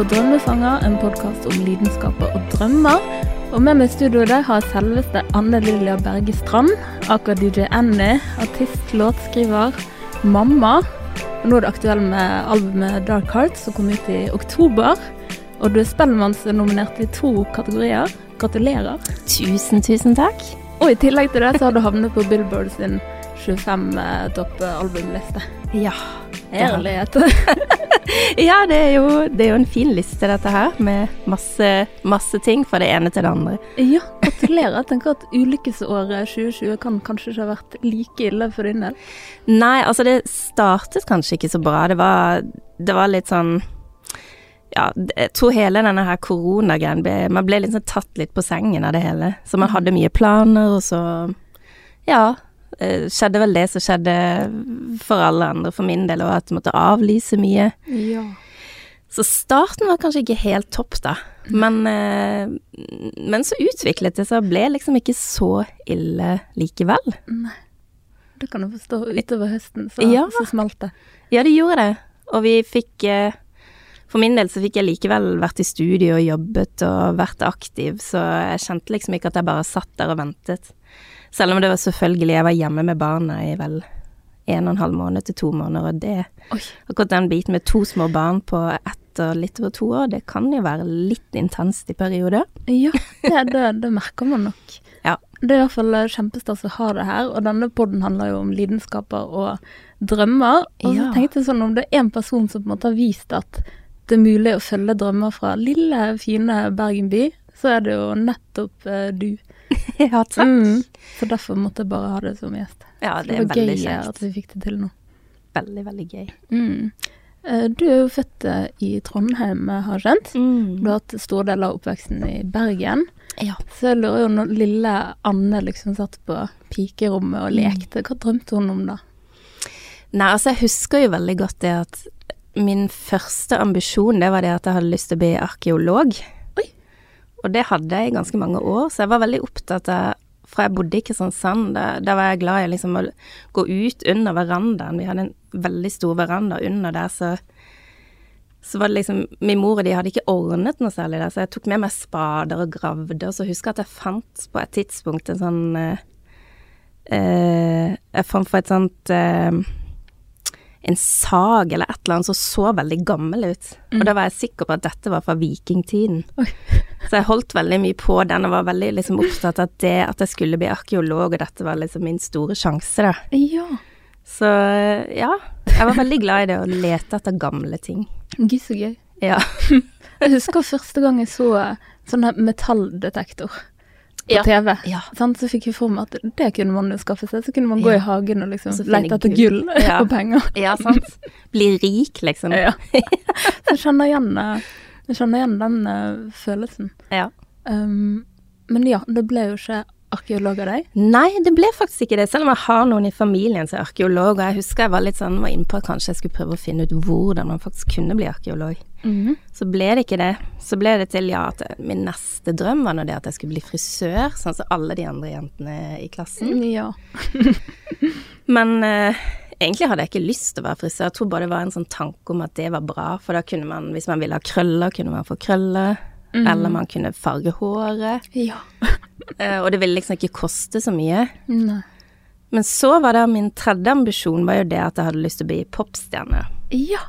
på Drømmefanger, en podkast om lidenskaper og drømmer. Og med meg i studio der har selveste Anne Lilja Berge Strand, aker DJ Annie, artist, låtskriver, mamma. Og nå er du aktuell med albumet Dark Heart, som kom ut i oktober. Og du er Spellemannsnominert i to kategorier. Gratulerer. Tusen, tusen takk. Og i tillegg til det så har du havnet på Billboard sin 25 topp albumliste. Ja. Herlighet. ja, det er, jo, det er, jo, en fin liste, dette her, med masse, masse ting fra det ene til det andre. Ja, gratulerer. Jeg tenker at ulykkesåret 2020 kan kanskje ikke ha vært like ille for din del? Nei, altså det startet kanskje ikke så bra. Det var, det var litt sånn ja, jeg tror hele denne her koronagreien Man ble liksom tatt litt på sengen av det hele. Så man hadde mye planer, og så Ja, skjedde vel det som skjedde for alle andre, for min del, og at jeg måtte avlyse mye. Ja. Så starten var kanskje ikke helt topp, da. Men, eh, men så utviklet det seg og ble liksom ikke så ille likevel. Nei. Det kan du forstå. Utover høsten så, ja. så smalt det. Ja, det gjorde det. Og vi fikk eh, For min del så fikk jeg likevel vært i studio og jobbet og vært aktiv, så jeg kjente liksom ikke at jeg bare satt der og ventet. Selv om det var selvfølgelig Jeg var hjemme med barna i vel en og en halv måned til to måneder, og det Oi. Akkurat den biten med to små barn på ett og litt over to år, det kan jo være litt intenst i perioder. Ja, det, det, det merker man nok. Ja. Det er i hvert fall kjempestas å ha det her, og denne poden handler jo om lidenskaper og drømmer. Og så tenkte jeg sånn, om det er en person som på en måte har vist at det er mulig å følge drømmer fra lille, fine Bergen by, så er det jo nettopp uh, du. ja, takk. Mm. Så derfor måtte jeg bare ha det som gjest. Ja, det er veldig kjekt. gøy at vi fikk det til nå. Veldig, veldig gøy. Mm. Eh, du er jo født eh, i Trondheim, har jeg skjønt. Mm. Du har hatt store deler av oppveksten i Bergen. Ja. Så jeg lurer jo når lille Anne liksom satt på pikerommet og mm. lekte, hva drømte hun om da? Nei, altså jeg husker jo veldig godt det at min første ambisjon, det var det at jeg hadde lyst til å bli arkeolog. Og det hadde jeg i ganske mange år, så jeg var veldig opptatt av fra jeg bodde i Kristiansand, da, da var jeg glad i liksom å gå ut under verandaen. Vi hadde en veldig stor veranda under der, så, så var det liksom Min mor og de hadde ikke ordnet noe særlig der, så jeg tok med meg spader og gravde, og så husker jeg at jeg fant på et tidspunkt en sånn eh, eh Jeg fant på et sånt eh, en sag eller et eller annet som så veldig gammel ut. Mm. Og da var jeg sikker på at dette var fra vikingtiden. Oi. Så jeg holdt veldig mye på den og var veldig liksom opptatt av det at jeg skulle bli arkeolog, og dette var liksom min store sjanse, da. Ja. Så ja, jeg var veldig glad i det å lete etter gamle ting. Gud, så gøy. Ja. jeg husker første gang jeg så sånn metalldetektor på ja. TV. Sånn, så fikk vi for meg at det kunne man jo skaffe seg. Så kunne man gå i hagen og liksom lete etter gull og penger. Ja, sant. Bli rik, liksom. Ja. så jeg kjenner igjen, eh, jeg kjenner igjen den uh, følelsen. Ja. Um, men ja, det ble jo ikke arkeolog av deg? Nei, det ble faktisk ikke det, selv om jeg har noen i familien som er arkeolog. Og jeg husker jeg var litt sånn, var innpå at kanskje jeg skulle prøve å finne ut hvordan man faktisk kunne bli arkeolog. Mm. Så ble det ikke det. Så ble det til ja, at min neste drøm var nå det at jeg skulle bli frisør, sånn som alle de andre jentene i klassen. Mm, ja. Men eh, egentlig hadde jeg ikke lyst til å være frisør. Jeg tror bare det var en sånn tanke om at det var bra, for da kunne man, hvis man ville ha krøller, kunne man få krøller. Mm. Eller man kunne farge håret. Ja. uh, og det ville liksom ikke koste så mye. Nei. Men så var det min tredje ambisjon var jo det at jeg hadde lyst til å bli popstjerne. Ja.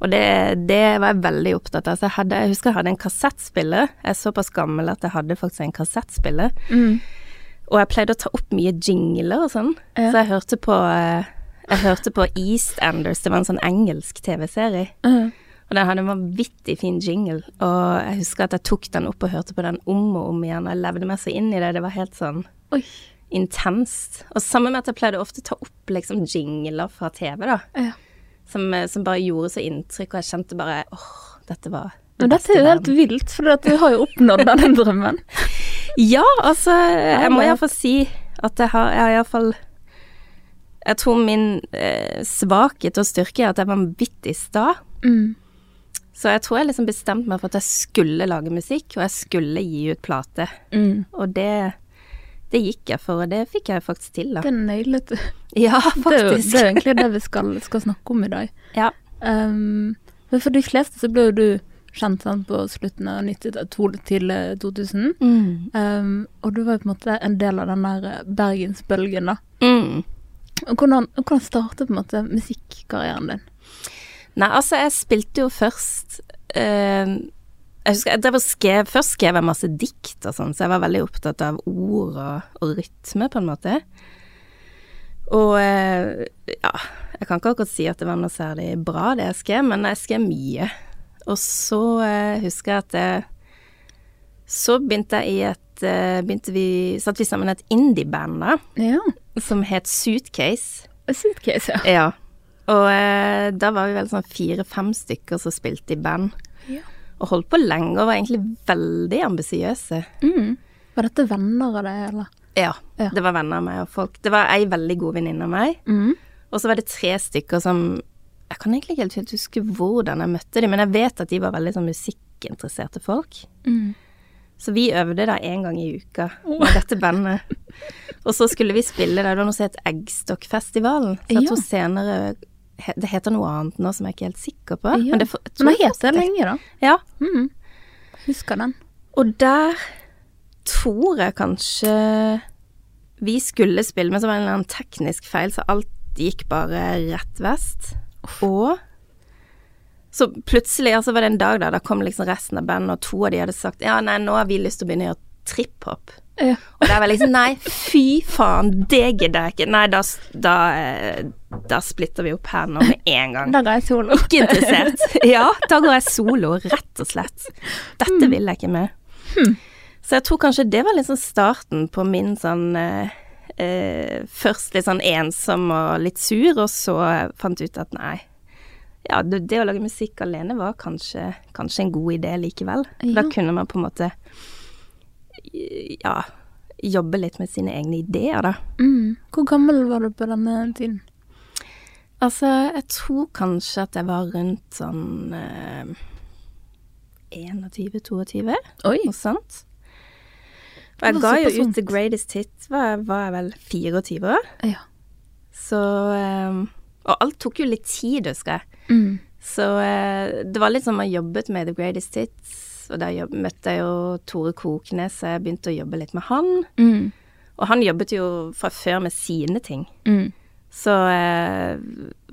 Og det, det, var jeg veldig opptatt av. Jeg, hadde, jeg husker jeg hadde en kassettspiller. Jeg er såpass gammel at jeg hadde faktisk en kassettspiller. Mm. Og jeg pleide å ta opp mye jingler og sånn. Ja. Så jeg hørte på uh, Jeg hørte på Eastenders, det var en sånn engelsk TV-serie. Mm. Og den hadde en vanvittig fin jingle, og jeg husker at jeg tok den opp og hørte på den om og om igjen, jeg levde meg så inn i det. Det var helt sånn Oi. intenst. Og sammen med at jeg pleide ofte å ta opp liksom jingler fra TV, da. Ja. Som, som, bare gjorde så inntrykk, og jeg kjente bare åh, dette var det Men dette er jo helt vilt, for du har jo oppnådd den drømmen. ja, altså, jeg må iallfall si at jeg har, jeg har iallfall Jeg tror min eh, svakhet og styrke er at jeg var vanvittig sta. Mm. Så jeg tror jeg liksom bestemte meg for at jeg skulle lage musikk, og jeg skulle gi ut plate. Mm. Og det, det gikk jeg for, og det fikk jeg faktisk til, da. Det nailet du. Ja, faktisk. Det er, jo, det er egentlig det vi skal, skal, snakke om i dag. Ja. Um, men for de fleste så ble jo du kjent sant, på slutten av 90 til 2000. Mm. Um, og du var jo på en måte en del av den der bergensbølgen, da. Mm. Hvordan, hvordan startet på en måte musikkarrieren din? Nei, altså, jeg spilte jo først eh, Jeg husker jeg drev og skrev Først skrev jeg masse dikt og sånn, så jeg var veldig opptatt av ord og, og rytme, på en måte. Og eh, ja, jeg kan ikke akkurat si at det var noe særlig bra det jeg skrev, men jeg skrev mye. Og så eh, husker jeg at jeg Så begynte jeg i et eh, Begynte vi Satt vi sammen et indieband, da, Ja. som het Suitcase. Suitcase, ja. Ja. Og eh, da var vi vel sånn fire-fem stykker som spilte i band. Ja. Og holdt på lenge og var egentlig veldig ambisiøse. Mm. Var dette venner av deg, eller? Ja, Ja. Det var venner av meg og folk. Det var ei veldig god venninne av meg. Mm. Og så var det tre stykker som Jeg kan egentlig ikke helt huske hvordan jeg møtte dem, men jeg vet at de var veldig sånn musikkinteresserte folk. Mm. Så vi øvde da en gang i uka med dette bandet. Og så skulle vi spille der, det var noe som het Eggstokkfestivalen. Så jeg Ja. tror senere Det heter noe annet nå som jeg ikke er helt sikker på. Ja. Men det, for- Men det heter det lenge, da. Ja. Mm. Husker den. Og der tror jeg kanskje vi skulle spille, men så var det en eller annen teknisk feil, så alt gikk bare rett vest. Og så plutselig, altså var det en dag der da kom liksom resten av bandet, og to av de hadde sagt ja, nei, nå har vi lyst til å begynne å gjøre trip-hop. Ja. Og da var jeg liksom nei, fy faen, det gidder jeg ikke. Nei, da, da, eh, da splitter vi opp her nå med en gang. Da går jeg solo. Ikke interessert. Ja, da går jeg solo, rett og slett. Dette vil jeg ikke med. Så jeg tror kanskje det var liksom starten på min sånn eh, eh, Først litt sånn ensom og litt sur, og så fant ut at nei. Ja, det, det å lage musikk alene var kanskje, kanskje en god idé likevel. Ja. Da kunne man på en måte ja, jobbe litt med sine egne ideer, da. Mm. Hvor gammel var du på denne tiden? Altså, jeg tror kanskje at jeg var rundt sånn eh, 21-22, Oi. noe sånt. Og jeg ga jo ut The Greatest Hit, var, var jeg vel 24 år. Ja. Så eh, Og alt tok jo litt tid, husker jeg. Mm. Så eh, det var litt som jeg jobbet med The Greatest Hits, og der møtte jeg jo Tore Koknes, så jeg begynte å jobbe litt med han. Mm. Og han jobbet jo fra før med sine ting. Mm. Så eh,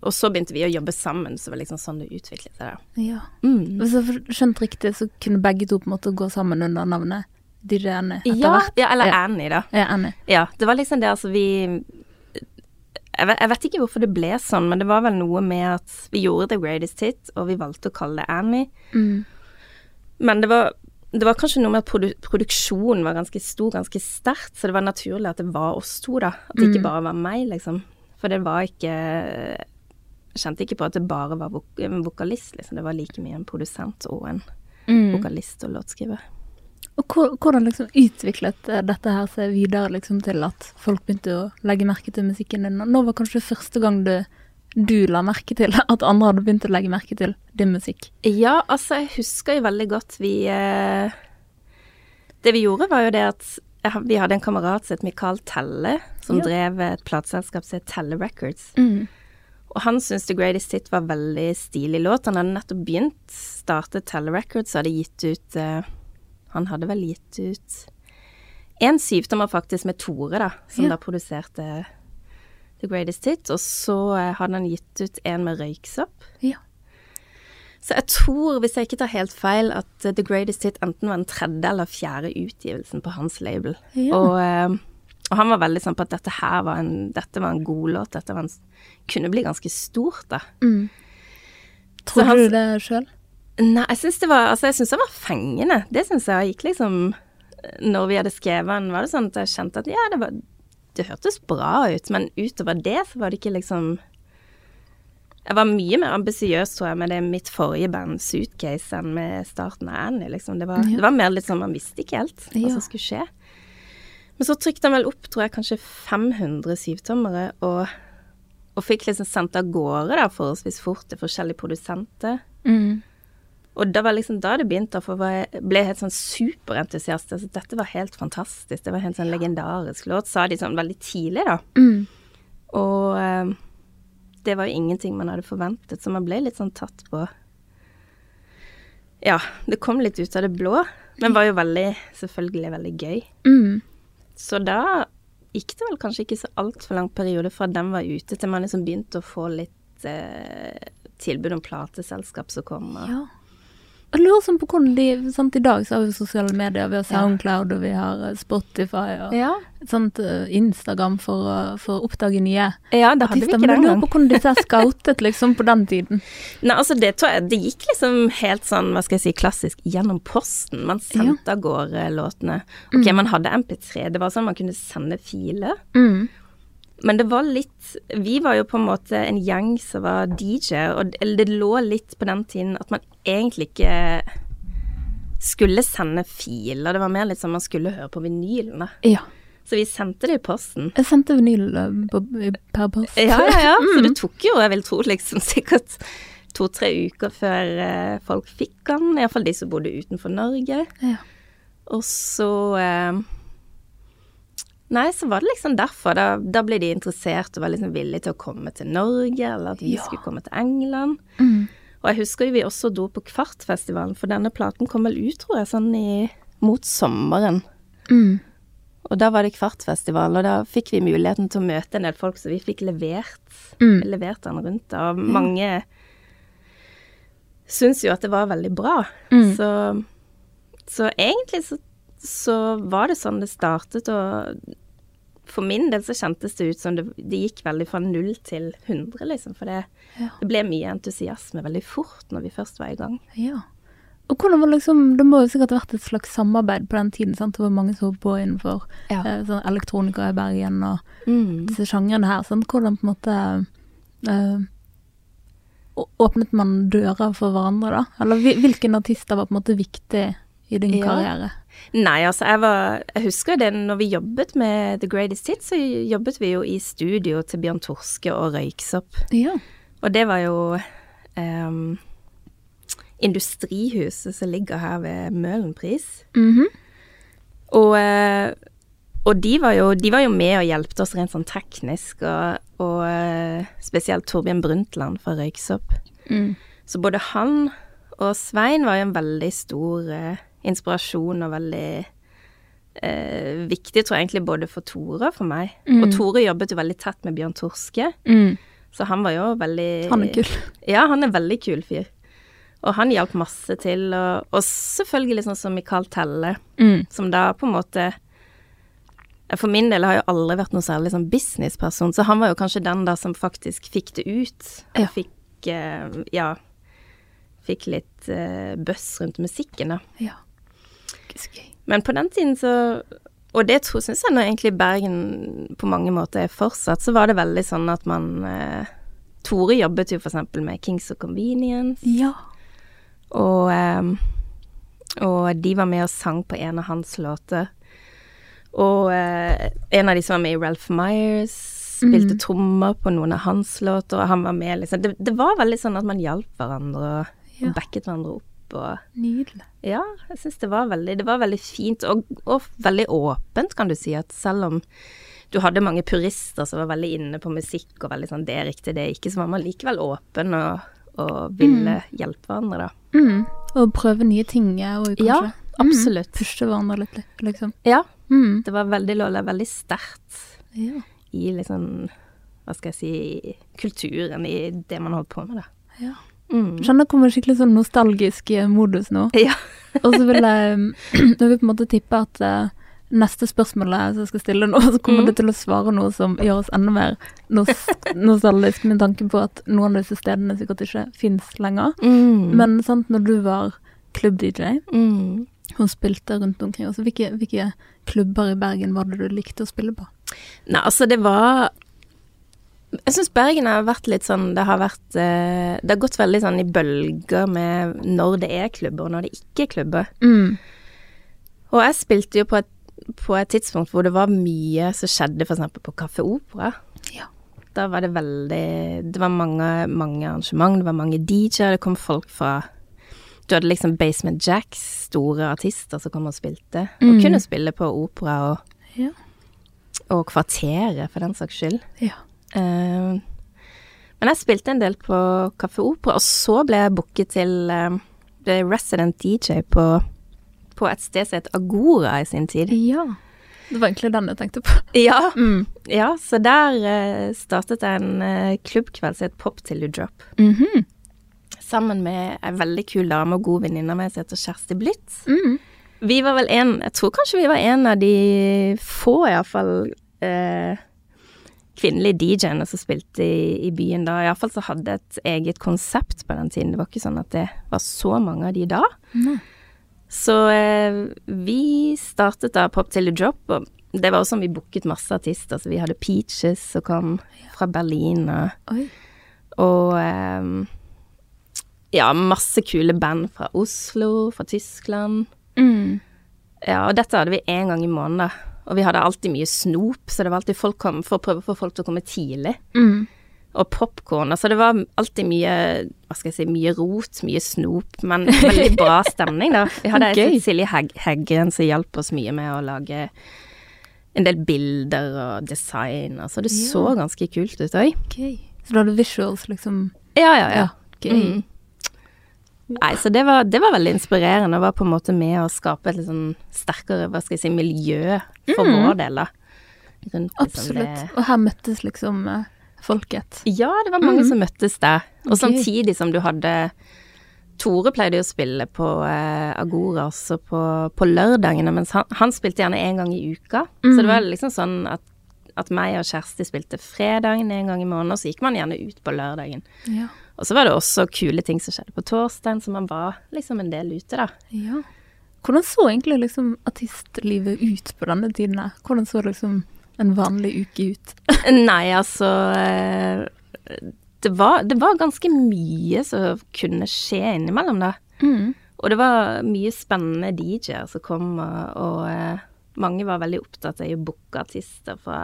Og så begynte vi å jobbe sammen, så det var liksom sånn det utviklet seg. Ja. Mm. Hvis jeg har skjønt riktig, så kunne begge to på en måte gå sammen under navnet Annie etter Ja, hvert. ja, eller Ja. Annie, da. Ja, Annie. Ja, det var liksom det, altså vi jeg vet ikke hvorfor det ble sånn, men det var vel noe med at vi gjorde The Greatest Hit, og vi valgte å kalle det Annie. Mm. Men det var, det var kanskje noe med at produ produksjonen var ganske stor, ganske sterkt, så det var naturlig at det var oss to, da. At det ikke Mm. bare var meg, liksom. For det var ikke Jeg kjente ikke på at det bare var vok en vokalist, liksom. Det var like mye en produsent og en Mm. vokalist og låtskriver. Og hvordan liksom utviklet eh, dette her seg videre liksom til at folk begynte å legge merke til musikken din? Nå var kanskje første gang du, du la merke til at andre hadde begynt å legge merke til din musikk. Ja, altså, jeg husker jo veldig godt vi eh, Det vi gjorde, var jo det at jeg, vi hadde en kamerat som het Mikael Telle, som Ja. drev et plateselskap som het Telle Records. Mm. Og han syntes The Greatest Hit var veldig stilig låt. Han hadde nettopp begynt, startet Telle Records og hadde gitt ut eh, Han hadde vel gitt ut en syvtommer faktisk med Tore, da, som Ja. da produserte The Greatest Hit. Og så eh, hadde han gitt ut en med røyksopp. Ja. Så jeg tror, hvis jeg ikke tar helt feil, at eh, The Greatest Hit enten var den tredje eller fjerde utgivelsen på hans label. Ja. Og, eh, og han var veldig sånn på at dette her var en, dette var en god låt, dette var en, kunne bli ganske stort, da. Mm. Tror han- du det sjøl? Nei, jeg syns det var Altså, jeg syns det var fengende. Det syns jeg gikk liksom Når vi hadde skrevet den, var det sånn at jeg kjente at ja, det var Det hørtes bra ut, men utover det så var det ikke liksom Jeg var mye mer ambisiøs, tror jeg, med det mitt forrige band, Suitcase, enn med starten av Annie, liksom. Det var, Ja. det var mer litt sånn man visste ikke helt hva Ja. som skulle skje. Men så trykte han vel opp, tror jeg, kanskje 500 syvtommere, og, og fikk liksom sendt av gårde da forholdsvis fort til forskjellige produsenter. Mm. Og det var liksom da det begynte, for jeg ble helt sånn superentusiast. Altså, dette var helt fantastisk. Det var helt sånn legendarisk låt, sa de sånn veldig tidlig, da. Mm. Og eh, det var jo ingenting man hadde forventet, så man ble litt sånn tatt på Ja, det kom litt ut av det blå, men var jo veldig, selvfølgelig veldig gøy. Mm. Så da gikk det vel kanskje ikke så altfor lang periode fra den var ute, til man liksom begynte å få litt eh, tilbud om plateselskap som kom. Og, Ja. Jeg lurer sånn på hvordan de sant, I dag så har vi sosiale medier, vi har Ja. Soundcloud og vi har eh, Spotify og ja. sant, eh, Instagram for, for å oppdage nye ja, det hadde artister. Men jeg lurer på hvordan disse er scoutet liksom på den tiden. Nei, altså det jeg Det gikk liksom helt sånn, hva skal jeg si, klassisk gjennom posten. Man sendte av gårde låtene. Ok, man hadde MP3, det var sånn man kunne sende filer. Mm. Men det var litt Vi var jo på en måte en gjeng som var DJ, og det- lå litt på den tiden at man egentlig ikke skulle sende filer. Det var mer litt sånn man skulle høre på vinylen, da. Ja. Så vi sendte det i posten. Jeg sendte vinyl eh, per post. Ja, ja, ja. Så det tok jo, jeg vil tro, liksom sikkert to-tre uker før eh, folk fikk den. Iallfall de som bodde utenfor Norge. Ja. Og så eh, Nei, så var det liksom derfor. Da, da ble de interessert og var liksom villige til å komme til Norge, eller at vi Ja. skulle komme til England. Mm. Og jeg husker jo vi også dro på Kvartfestivalen, for denne platen kom vel ut, tror jeg, sånn i mot sommeren. Mm. Og da var det Kvartfestival, og da fikk vi muligheten til å møte en del folk, så vi fikk levert, Mm. levert den rundt. Og mange syns jo at det var veldig bra. Mm. Så, så egentlig så, så var det sånn det startet, og for min del så kjentes det ut som det, det gikk veldig fra null til 100, liksom. For det, Ja. det ble mye entusiasme veldig fort når vi først var i gang. Ja. Og hvordan var liksom, Det må jo sikkert ha vært et slags samarbeid på den tiden. sant? Det var mange som holdt på innenfor Ja. eh, sånn elektronikere i Bergen og Mm. disse sjangrene her. sant? Hvordan på en måte eh, Åpnet man dører for hverandre, da? Eller hvilken artister var på en måte viktig i din Ja. karriere? Nei, altså jeg var Jeg husker det når vi jobbet med The Greatest Hits, så jobbet vi jo i studio til Bjørn Torske og Røyksopp. Ja. Og det var jo um, Industrihuset som ligger her ved Møhlenpris. Mhm. Og, eh, og de, var jo, de var jo med og hjelpte oss rent sånn teknisk, og, og eh, spesielt Torbjørn Brundtland fra Røyksopp. mm. Så både han og Svein var jo en veldig stor eh, inspirasjon og veldig eh, viktig, tror jeg egentlig, både for Tore og for meg. Mm. Og Tore jobbet jo veldig tett med Bjørn Torske, Mm. så han var jo veldig Han er kul. Ja, han er veldig kul fyr. Og han hjalp masse til, og, og selvfølgelig sånn som Michael Telle, Mm. som da på en måte For min del har jeg aldri vært noe særlig sånn businessperson, så han var jo kanskje den da som faktisk fikk det ut. Ja. Fikk eh, Ja. Fikk litt uh, bøss rundt musikken, da. Ja. Gøy. Men på den tiden så Og det syns jeg nå egentlig Bergen på mange måter er fortsatt, så var det veldig sånn at man eh, Tore jobbet jo for eksempel med Kings of Convenience, Ja. og, eh, og de var med og sang på en av hans låter. Og eh, en av de som var med i Ralph Myers, spilte mm. trommer på noen av hans låter, og han var med, liksom. Det, det var veldig sånn at man hjalp hverandre og, Ja. backet hverandre opp og Nydelig. ja, jeg syns det Det var veldig fint, og, og veldig åpent, kan du si. At selv om du hadde mange purister som var veldig inne på musikk og veldig sånn 'det er riktig, det er ikke', så var man likevel åpen og, og ville hjelpe hverandre, da. Mm. Og prøve nye ting òg, kanskje. Ja, absolutt. Mm. Pushe hverandre litt, liksom. Ja, Mm. det var veldig lå veldig sterkt Ja. i liksom Hva skal jeg si Kulturen i det man holdt på med, da. ja. Mm. Skjønner jeg kommer skikkelig sånn nostalgisk i modus nå. Ja. Og så vil jeg Nå vil på en måte tippe at eh, neste spørsmål jeg skal stille nå, så kommer Mm. det til å svare noe som gjør oss enda mer nos nostalgisk, med tanke på at noen av disse stedene sikkert ikke fins lenger. Mm. Men sant, når du var klubb-DJ mm. Hun spilte rundt omkring, altså hvilke, hvilke klubber i Bergen var det du likte å spille på? Nei, altså det var Jeg syns Bergen har vært litt sånn Det har vært eh, Det har gått veldig sånn i bølger med når det er klubber, og når det ikke er klubber. Mm. Og jeg spilte jo på et, på et tidspunkt hvor det var mye som skjedde, f.eks. på Kaffe Opera. Ja. Da var det veldig Det var mange, mange arrangement, det var mange DJ-er, det kom folk fra Du hadde liksom Basement Jacks, store artister som kom og spilte, og Mm. kunne spille på opera og, Ja. og Kvarteret, for den saks skyld. ja. Eh, men jeg spilte en del på Kaffe Opera, og så ble jeg booket til eh, resident DJ på, på et sted som het Agora i sin tid. Ja. Det var egentlig den jeg tenkte på. Ja, Mm. ja så der eh, startet jeg en klubbkveld som het Pop till you drop. Mhm. Sammen med ei veldig kul dame og god venninne av meg som heter Kjersti Blitz. Mm. Vi var vel en Jeg tror kanskje vi var en av de få, iallfall, eh, kvinnelige DJ-ene som spilte i, i byen da. Iallfall så hadde et eget konsept på den tiden. Det var ikke sånn at det var så mange av de da. Nei. Så eh, vi startet da Pop Till The Drop, og det var også sånn vi booket masse artister. Så vi hadde Peaches som kom fra Berlin, og, og eh, ja, masse kule band fra Oslo, fra Tyskland. Mm. Ja, og dette hadde vi én gang i måneden. Og vi hadde alltid mye snop, så det var alltid folk kom for å prøve å få folk til å komme tidlig. Mm. Og popkorn. Altså det var alltid mye, hva skal jeg si, mye rot, mye snop, men veldig bra stemning, da. Vi hadde okay. Silje Hegg Heggen som hjalp oss mye med å lage en del bilder og design. Altså det så ganske kult ut òg. Okay. Så du hadde visuals, liksom? Ja, ja, ja. Gøy. Mm. Nei, så det var, det var veldig inspirerende, og var på en måte med å skape et litt sånn sterkere, hva skal jeg si, miljø for Mm. vår del, da. Rundt liksom Absolutt. det- Og her møttes liksom eh, folket. Ja, det var mange mm. som møttes der. Og okay. samtidig som du hadde Tore pleide jo å spille på eh, Agora også på, på lørdagene, mens han, han spilte gjerne én gang i uka. Så Mhm. det var liksom sånn at, at meg og Kjersti spilte fredagen en gang i måneden, og så gikk man gjerne ut på lørdagen. Ja. Og så var det også kule ting som skjedde på torsdagen, så man var liksom en del ute, da. ja. Hvordan så egentlig liksom artistlivet ut på denne tiden? her? Hvordan så liksom en vanlig uke ut? Nei, altså eh, det var, det var ganske mye som kunne skje innimellom, da. Mm. Og det var mye spennende DJ-er som kom, og, og eh, mange var veldig opptatt av å booke artister fra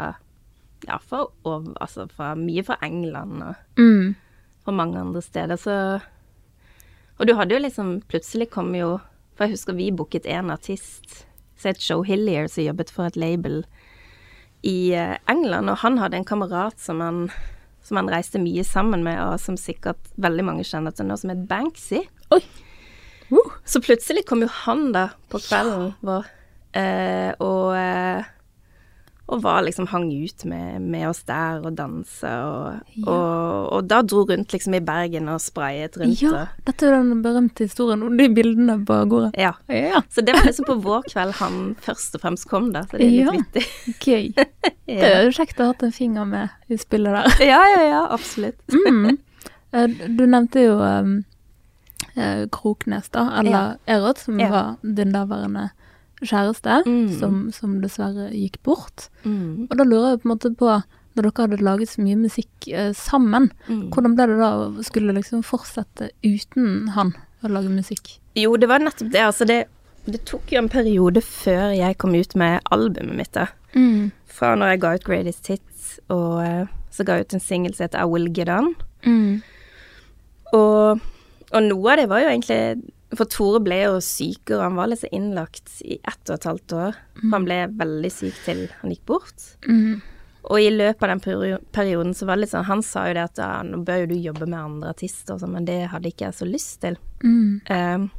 ja, fra, over, altså fra, mye fra England og Mm. Fra mange andre steder, så Og du hadde jo liksom Plutselig kom jo For jeg husker vi booket en artist het Joe Hillier, som jobbet for et label i eh, England, og han hadde en kamerat som han som han reiste mye sammen med, og som sikkert veldig mange kjenner til nå, som het Banksy. Oi. Uh. Så plutselig kom jo han da på kvelden vår, eh, og, eh, og var liksom hang ut med, med oss der og dansa, og, Ja. og, og da dro rundt liksom i Bergen og sprayet rundt. Ja, Og, dette er den berømte historien om de bildene på gården. ja. Ja, Så det var liksom på vår kveld han først og fremst kom, da, så det er litt Ja. vittig. gøy. Det er jo kjekt å ha hatt en finger med i spillet der. ja, ja, ja, absolutt. Mm. Eh, Du nevnte jo um, Kroknes, da, eller Erot, som Ja. var din daværende kjæreste, Mm. som, som dessverre gikk bort. Mm. Og da lurer jeg på en måte på, når dere hadde laget så mye musikk eh, sammen, Mm. hvordan ble det da å skulle liksom fortsette uten han å lage musikk? Jo, det var nettopp det. Altså, det, det tok jo en periode før jeg kom ut med albumet mitt, da. Mm. Fra når jeg ga ut Greatest Hits, og eh, så ga jeg ut en singel som heter I Will Get On. Mm. Og, og noe av det var jo egentlig For Tore ble jo sykere, han var liksom innlagt i ett og et halvt år. Mm. han ble veldig syk til han gikk bort. Mm. Og i løpet av den peri- perioden så var det litt sånn Han sa jo det at ja, nå bør jo du jobbe med andre artister og sånn, men det hadde ikke jeg så lyst til. Mm. Um,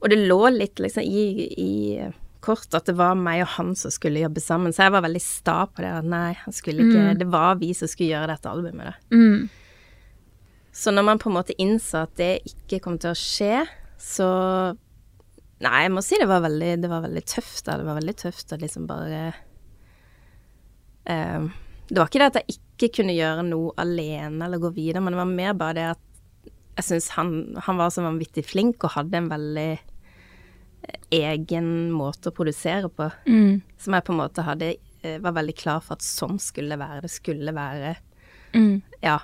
og det lå litt liksom i, i kort at det var meg og han som skulle jobbe sammen, så jeg var veldig sta på det. At nei, han skulle ikke Mm. Det var vi som skulle gjøre dette albumet, da. Så når man på en måte innså at det ikke kom til å skje, så Nei, jeg må si det var veldig, det var veldig tøft, da. Det var veldig tøft å liksom bare um, Det var ikke det at jeg ikke kunne gjøre noe alene eller gå videre, men det var mer bare det at jeg syns han, han var så vanvittig flink og hadde en veldig eh, egen måte å produsere på, Mm. som jeg på en måte hadde eh, var veldig klar for at sånn skulle det være. Det skulle være Mm. ja,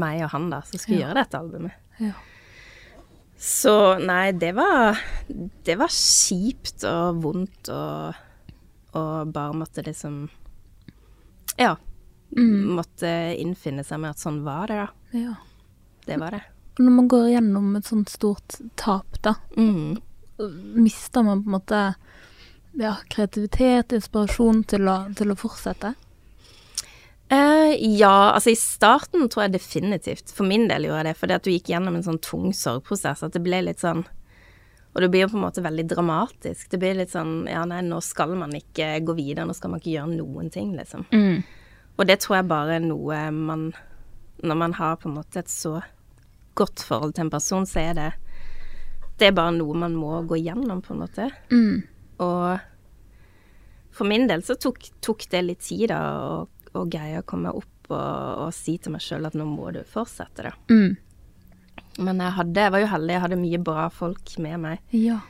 meg og han da, som skulle Ja. gjøre dette albumet. Ja. Så nei, det var Det var kjipt og vondt og, og bare måtte liksom Ja. Mm. Måtte innfinne seg med at sånn var det, da. ja. Det var det. Når man går gjennom et sånt stort tap, da, Mm. mister man på en måte ja, kreativitet, inspirasjon til å, til å fortsette? Eh, ja, altså i starten tror jeg definitivt. For min del gjorde jeg det, fordi at du gikk gjennom en sånn tung sorgprosess at det ble litt sånn Og det blir jo på en måte veldig dramatisk. Det blir litt sånn Ja, nei, nå skal man ikke gå videre, nå skal man ikke gjøre noen ting, liksom. Mm. Og det tror jeg bare er noe man Når man har på en måte et så godt forhold til en person, så er det Det er bare noe man må gå gjennom, på en måte. Mm. Og for min del så tok, tok det litt tid, da, å, å greie å komme opp og, og si til meg sjøl at nå må du fortsette, da. Mm. Men jeg hadde, jeg var jo heldig, jeg hadde mye bra folk med meg. Ja.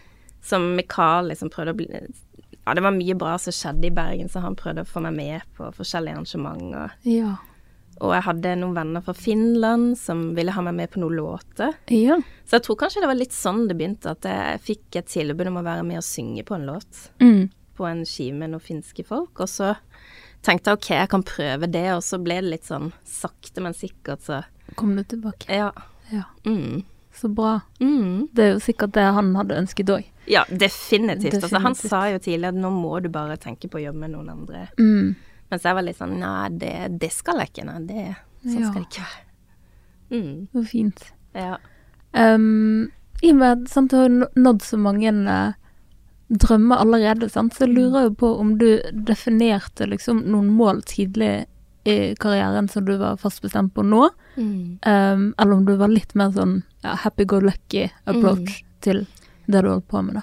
Som Mikael liksom prøvde å bli Ja, det var mye bra som skjedde i Bergen, så han prøvde å få meg med på forskjellige arrangementer. Ja. Og jeg hadde noen venner fra Finland som ville ha meg med på noen låter. Ja. Så jeg tror kanskje det var litt sånn det begynte, at jeg fikk et tilbud om å være med og synge på en låt. Mm. På en skive med noen finske folk. Og så tenkte jeg OK, jeg kan prøve det, og så ble det litt sånn sakte, men sikkert, så Kom du tilbake? Ja. Ja. Mm. Så bra. Mm. Det er jo sikkert det han hadde ønsket òg. Ja, definitivt. Altså, han sa jo tidligere at nå må du bare tenke på å jobbe med noen andre. Mm. Mens jeg var litt sånn nei, det, det skal jeg ikke. Nei, det, sånn Ja. skal det ikke være. Mm. Så fint. Ja. Um, I og med at du har nådd så mange eh, drømmer allerede, sant, så jeg lurer jo på om du definerte liksom noen mål tidlig i karrieren som du var fast bestemt på nå, Mm. um, eller om du var litt mer sånn ja, happy-go-lucky approach til det du holdt på med, da.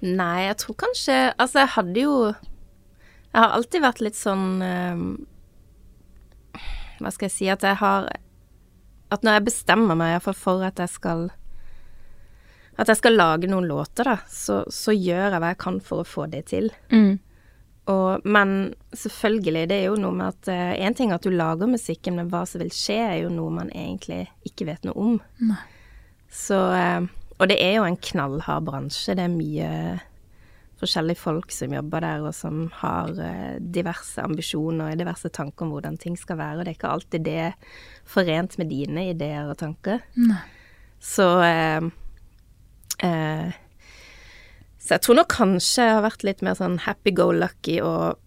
Nei, jeg tror kanskje Altså, jeg hadde jo Jeg har alltid vært litt sånn um, Hva skal jeg si At jeg har At når jeg bestemmer meg iallfall for at jeg skal At jeg skal lage noen låter, da, så, så gjør jeg hva jeg kan for å få det til. Mm. Og, men selvfølgelig, det er jo noe med at Én ting er at du lager musikken, men hva som vil skje, er jo noe man egentlig ikke vet noe om. Nei. Så uh, Og det er jo en knallhard bransje. Det er mye forskjellige folk som jobber der, og som har uh, diverse ambisjoner og diverse tanker om hvordan ting skal være. Og det er ikke alltid det forent med dine ideer og tanker. Nei. Så eh, Så jeg tror nok kanskje jeg har vært litt mer sånn happy-go-lucky og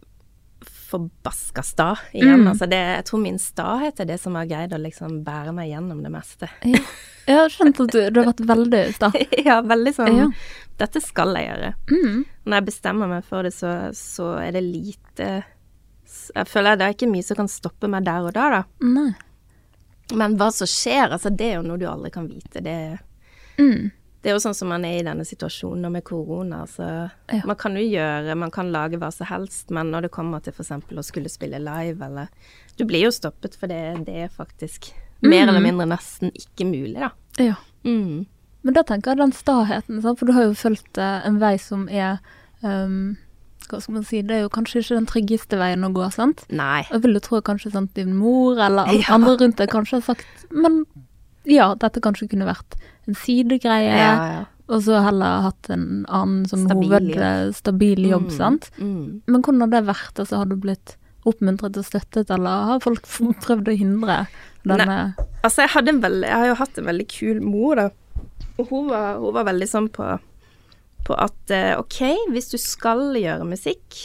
forbaska sta igjen. Mm. Altså det, jeg tror min stahet er det som har greid å liksom bære meg gjennom det meste. Ja. Jeg har skjønt at du, du har vært veldig sta. ja, veldig sånn Ja. Dette skal jeg gjøre. Mm. Når jeg bestemmer meg for det, så, så er det lite Jeg føler det er ikke mye som kan stoppe meg der og da, da. Nei. Men hva som skjer, altså det er jo noe du aldri kan vite. Det, Mm. Det er jo sånn som man er i denne situasjonen med korona. Altså, Ja. Man kan jo gjøre, man kan lage hva som helst, men når det kommer til f.eks. å skulle spille live, eller Du blir jo stoppet, for det, det er faktisk mer Mm. eller mindre nesten ikke mulig, da. Ja. Mm. Men da tenker jeg den staheten, for du har jo fulgt eh, en vei som er um, Hva skal man si, det er jo kanskje ikke den tryggeste veien å gå, sant? Nei. Jeg vil jo tro kanskje sant, din mor eller alle Ja. andre rundt deg kanskje har sagt Men ja, dette kanskje kunne vært en sidegreie, Ja, ja. og så heller hatt en annen sånn Stabil hoved, jobb. stabil jobb, Mm, sant? Mm. Men hvordan har det vært? Altså, har du blitt oppmuntret og støttet, eller har folk prøvd å hindre denne Altså, jeg, hadde en veldig, jeg har jo hatt en veldig kul mor, da. Og hun var, hun var veldig sånn på, på at eh, OK, hvis du skal gjøre musikk,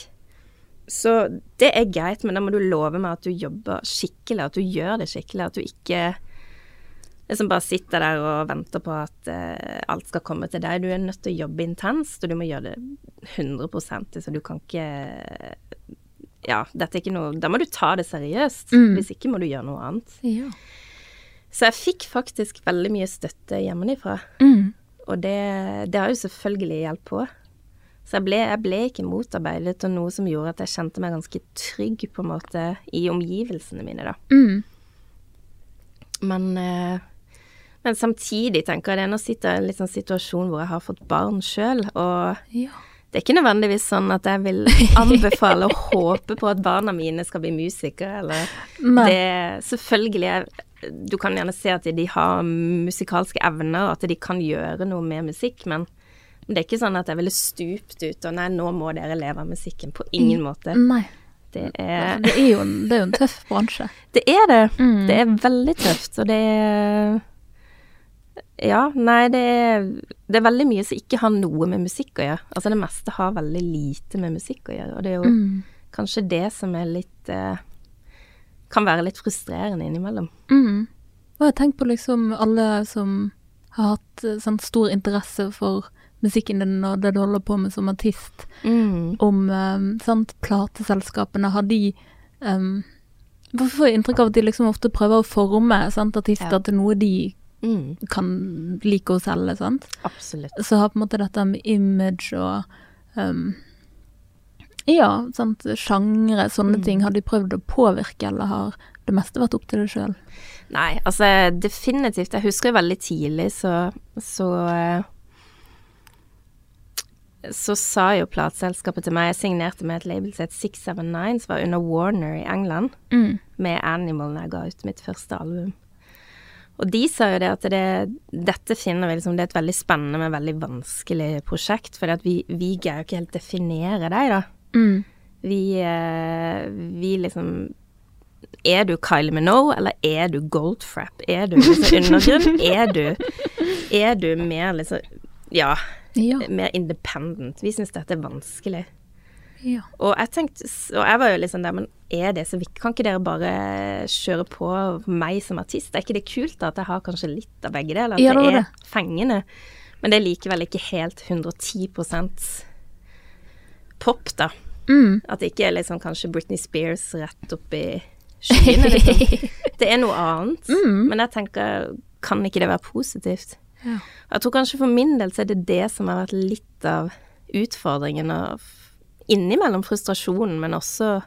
så det er greit, men da må du love meg at du jobber skikkelig, at du gjør det skikkelig, at du ikke liksom bare sitter der og venter på at eh, alt skal komme til deg. Du er nødt til å jobbe intenst, og du må gjøre det 100% så du kan ikke Ja, dette er ikke noe Da må du ta det seriøst. Mm. Hvis ikke må du gjøre noe annet. Ja. Så jeg fikk faktisk veldig mye støtte hjemmefra, Mm. og det, det har jo selvfølgelig hjulpet på. Så jeg ble, jeg ble ikke motarbeidet, og noe som gjorde at jeg kjente meg ganske trygg på en måte i omgivelsene mine, da. Mm. Men, eh, men samtidig tenker jeg det, nå sitter jeg i en sånn situasjon hvor jeg har fått barn sjøl, og ja. det er ikke nødvendigvis sånn at jeg vil anbefale og håpe på at barna mine skal bli musikere, eller Nei. det Selvfølgelig er Du kan gjerne se at de har musikalske evner, og at de kan gjøre noe med musikk, men det er ikke sånn at jeg ville stupt ut og nei, nå må dere leve av musikken. På ingen måte. Nei. Det er Det er jo en, det er jo en tøff bransje. Det er det. Mm. Det er veldig tøft, og det er Ja, nei, det er, det er veldig mye som ikke har noe med musikk å gjøre. Altså det meste har veldig lite med musikk å gjøre, og det er jo Mm. kanskje det som er litt eh, kan være litt frustrerende innimellom. Mm. Og jeg tenker på liksom alle som har hatt eh, sånn stor interesse for musikken din og det du holder på med som artist, Mm. om um, sant, plateselskapene, har de um, Hvorfor får jeg inntrykk av at de liksom ofte prøver å forme sant, artister Ja. til noe de Mm. kan like å selge, sant? Absolutt. Så har på en måte dette med image og um, Ja, sant, sjangre, sånne Mm. ting. Har de prøvd å påvirke, eller har det meste vært opp til deg sjøl? Nei, altså definitivt. Jeg husker jo veldig tidlig så så eh, så sa jo plateselskapet til meg Jeg signerte med et label som het 679, som var under Warner i England, Mm. med Animal når jeg ga ut mitt første album. Og de sa jo det at det, dette finner vi liksom Det er et veldig spennende, men veldig vanskelig prosjekt. For vi, vi greier jo ikke helt definere deg, da. Mm. Vi, eh, vi liksom Er du Kylie Minogue, eller er du Goldfrap? Er du liksom undergrunn? Er du, er du mer liksom Ja, Ja. mer independent? Vi syns dette er vanskelig. Ja. Og jeg tenkte Og jeg var jo liksom der, men er det så viktig? Kan ikke dere bare kjøre på meg som artist? Er ikke det kult da, at jeg har kanskje litt av begge deler? At Ja, det det er det. fengende? Men det er likevel ikke helt 110 pop, da. Mm. At det ikke er liksom kanskje Britney Spears rett opp i skyene, liksom. Det er noe annet. Mm. Men jeg tenker, kan ikke det være positivt? Ja. Jeg tror kanskje for min del så er det det som har vært litt av utfordringen, og f- innimellom frustrasjonen, men også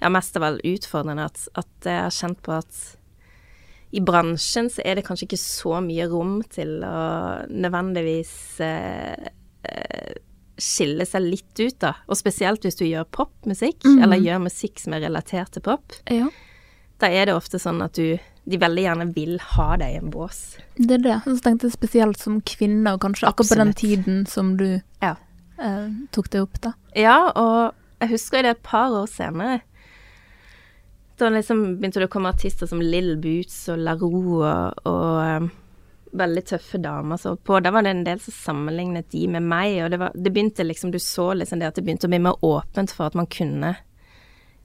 ja, mest av alt utfordrende, at, at jeg har kjent på at i bransjen så er det kanskje ikke så mye rom til å nødvendigvis eh, eh, skille seg litt ut, da. Og spesielt hvis du gjør popmusikk, Mhm. eller gjør musikk som er relatert til pop. ja. Da er det ofte sånn at du De veldig gjerne vil ha deg i en bås. Det er det. Så tenkte jeg spesielt som kvinne, og kanskje akkurat på den tiden som du Ja. Eh, tok det opp, da. Ja, og jeg husker det et par år senere. Da liksom begynte det å komme artister som Lill Boots og La Roux og, og um, veldig tøffe damer så på. Da var det en del som sammenlignet de med meg, og det, var, det begynte liksom Du så liksom det at det begynte å bli mer åpent for at man kunne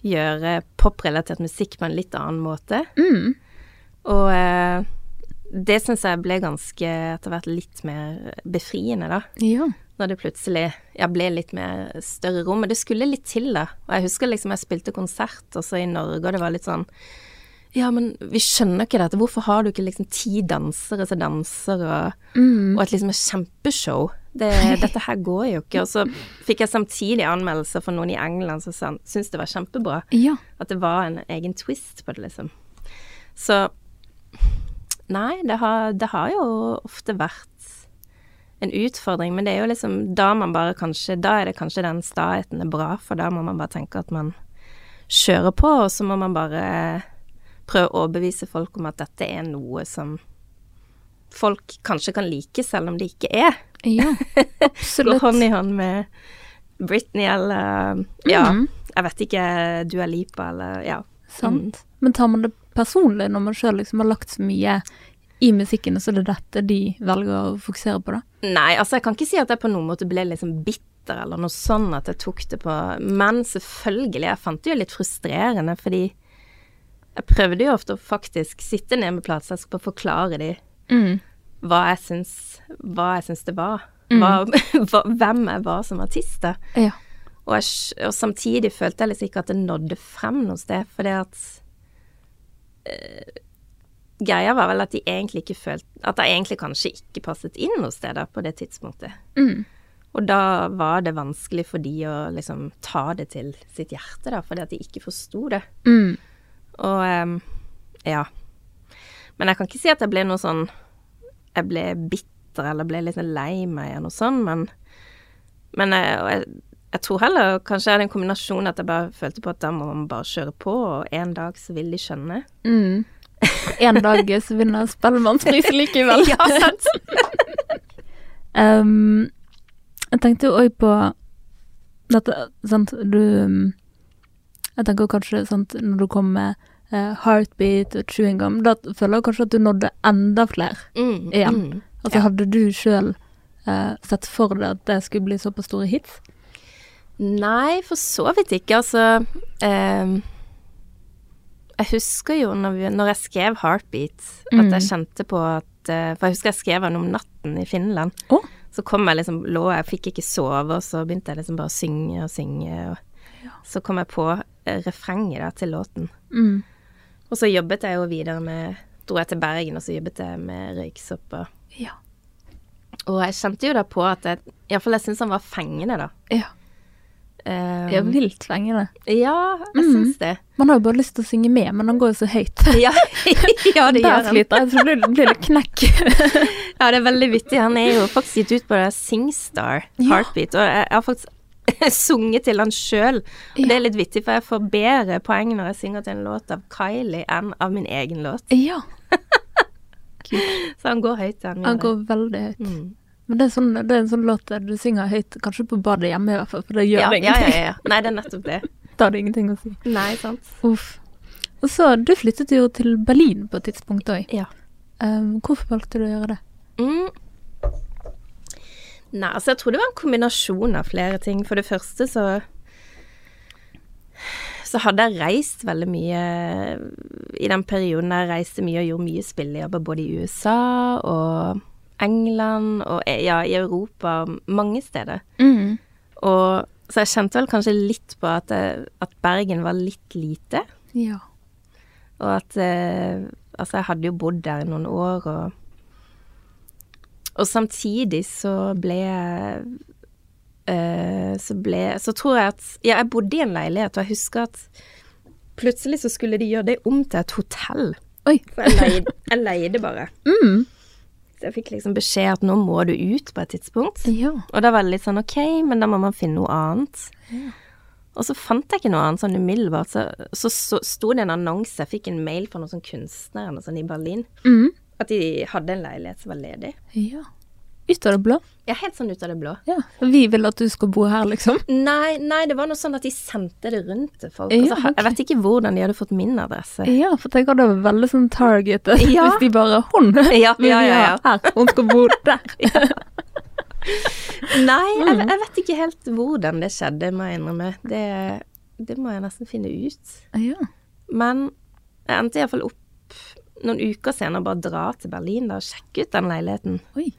gjøre poprelatert musikk på en litt annen måte. Mm. Og eh, det syns jeg ble ganske etter hvert litt mer befriende, da Ja. Når det plutselig ja, ble litt mer større rom. Men det skulle litt til, da. Og jeg husker liksom jeg spilte konsert også i Norge, og det var litt sånn Ja, men vi skjønner ikke dette. Hvorfor har du ikke liksom ti dansere som danser, og, Mm. og et liksom et kjempeshow? Det, dette her går jo ikke. Og så fikk jeg samtidig anmeldelser fra noen i England som syntes det var kjempebra. Ja. At det var en egen twist på det, liksom. Så Nei, det har, det har jo ofte vært en utfordring, men det er jo liksom da man bare kanskje Da er det kanskje den staheten er bra, for da må man bare tenke at man kjører på, og så må man bare prøve å overbevise folk om at dette er noe som folk kanskje kan like, selv om det ikke er. Ja. Går Absolutt. hånd i hånd med Britney eller Ja, Mm. jeg vet ikke, Dua Lipa eller Ja. Sant. Men tar man det personlig når man sjøl liksom har lagt så mye i musikken, og så er det dette de velger å fokusere på, da? Nei, altså jeg kan ikke si at jeg på noen måte ble liksom bitter eller noe sånn at jeg tok det på Men selvfølgelig, jeg fant det jo litt frustrerende, fordi jeg prøvde jo ofte å faktisk sitte ned med plateselskap og forklare de Mm. hva jeg syns, hva jeg syns det var. Hva, hva, hvem jeg var som artist, da. Ja. Og, jeg, og samtidig følte jeg liksom ikke at det nådde frem noe sted, fordi at eh, Greia var vel at de egentlig ikke følte At de egentlig kanskje ikke passet inn noe sted på det tidspunktet. Mm. Og da var det vanskelig for de å liksom ta det til sitt hjerte, da, fordi at de ikke forsto det. Mm. Og um, ja. Men jeg kan ikke si at jeg ble noe sånn Jeg ble bitter eller ble litt lei meg eller noe sånt, men Men jeg, og jeg, jeg tror heller kanskje jeg hadde en kombinasjon at jeg bare følte på at da må man bare kjøre på, og en dag så vil de skjønne. Mm. En dag så vinner Spellemannsprisen likevel. ja, sant? Um, jeg tenkte jo òg på dette, sant, du um, Jeg tenker kanskje, sant, når du kom med uh, Heartbeat og Chewing Gum, da føler jeg kanskje at du nådde enda flere. Mm, Igjen. mm. Altså, hadde du sjøl uh, sett for deg at det skulle bli såpass store hits? Nei, for så vidt ikke. Altså ehm, Jeg husker jo når, vi, når jeg skrev 'Heartbeat', at jeg kjente på at eh, For jeg husker jeg skrev den om natten i Finland. Oh. Så kom jeg liksom, lå jeg, fikk ikke sove, og så begynte jeg liksom bare å synge og synge. Og så kom jeg på eh, refrenget da, til låten. Mm. Og så jobbet jeg jo videre med Dro jeg til Bergen, og så jobbet jeg med røyksopp. Og, Ja. og jeg kjente jo da på at jeg Iallfall jeg syntes han var fengende, da. Ja. Det er vilt fengende. ja, jeg Mm. syns det. Man har jo bare lyst til å synge med, men han går jo så høyt. Ja, ja det gjør han. sliter jeg, så blir det, litt knekk. Ja, det er veldig vittig. Han er jo faktisk gitt ut på det Singstar Ja. Heartbeat, og jeg jeg har faktisk sunget til han sjøl. Og det er litt vittig, for jeg får bedre poeng når jeg synger til en låt av Kylie enn av min egen låt. Ja, Så han går høyt, han. han går veldig høyt. Mm. Men det er, sånn, det er en sånn låt der du synger høyt, kanskje på badet hjemme i hvert fall, for det gjør Ja, det ingenting. ja, ja. Nei, det er nettopp det. Da har det ingenting å si. Nei, sant. Uff. Og så, du flyttet jo til Berlin på et tidspunkt òg. Ja. Um, hvorfor valgte du å gjøre det? Mm. Nei, altså jeg tror det var en kombinasjon av flere ting. For det første så så hadde jeg reist veldig mye i den perioden jeg reiste mye og gjorde mye spillejobber både i USA og England og ja, i Europa, mange steder. Mm. Og så jeg kjente vel kanskje litt på at, jeg, at Bergen var litt lite. Ja. Og at eh, Altså, jeg hadde jo bodd der i noen år, og Og samtidig så ble jeg eh, Så ble Så tror jeg at Ja, jeg bodde i en leilighet, og jeg husker at plutselig så skulle de gjøre det om til et hotell. Oi. For jeg leide, jeg leide bare. Mm. Jeg fikk liksom beskjed at nå må du ut på et tidspunkt. Ja. Og da var det litt sånn ok, men da må man finne noe annet. Og så fant jeg ikke noe annet sånn umiddelbart. Så, så, så sto det en annonse, jeg fikk en mail fra noen sånn kunstnere sånn i Berlin, Mm. at de hadde en leilighet som var ledig. ja. Ut av det blå? Ja, helt sånn ut av det blå. Ja. Vi vil at du skal bo her, liksom. Nei, nei, det var noe sånn at de sendte det rundt til folk. Ja, altså, okay. Jeg vet ikke hvordan de hadde fått min adresse. Ja, for tenk at det var veldig sånn targetet. Ja. Hvis de bare Hun! Ja, vil ja, ja. Her. Hun skal bo der. Nei, Mm. jeg, jeg vet ikke helt hvordan det skjedde, må jeg innrømme. Det, det må jeg nesten finne ut. ja. Men jeg endte iallfall opp noen uker senere bare dra til Berlin da, og sjekke ut den leiligheten. Oi.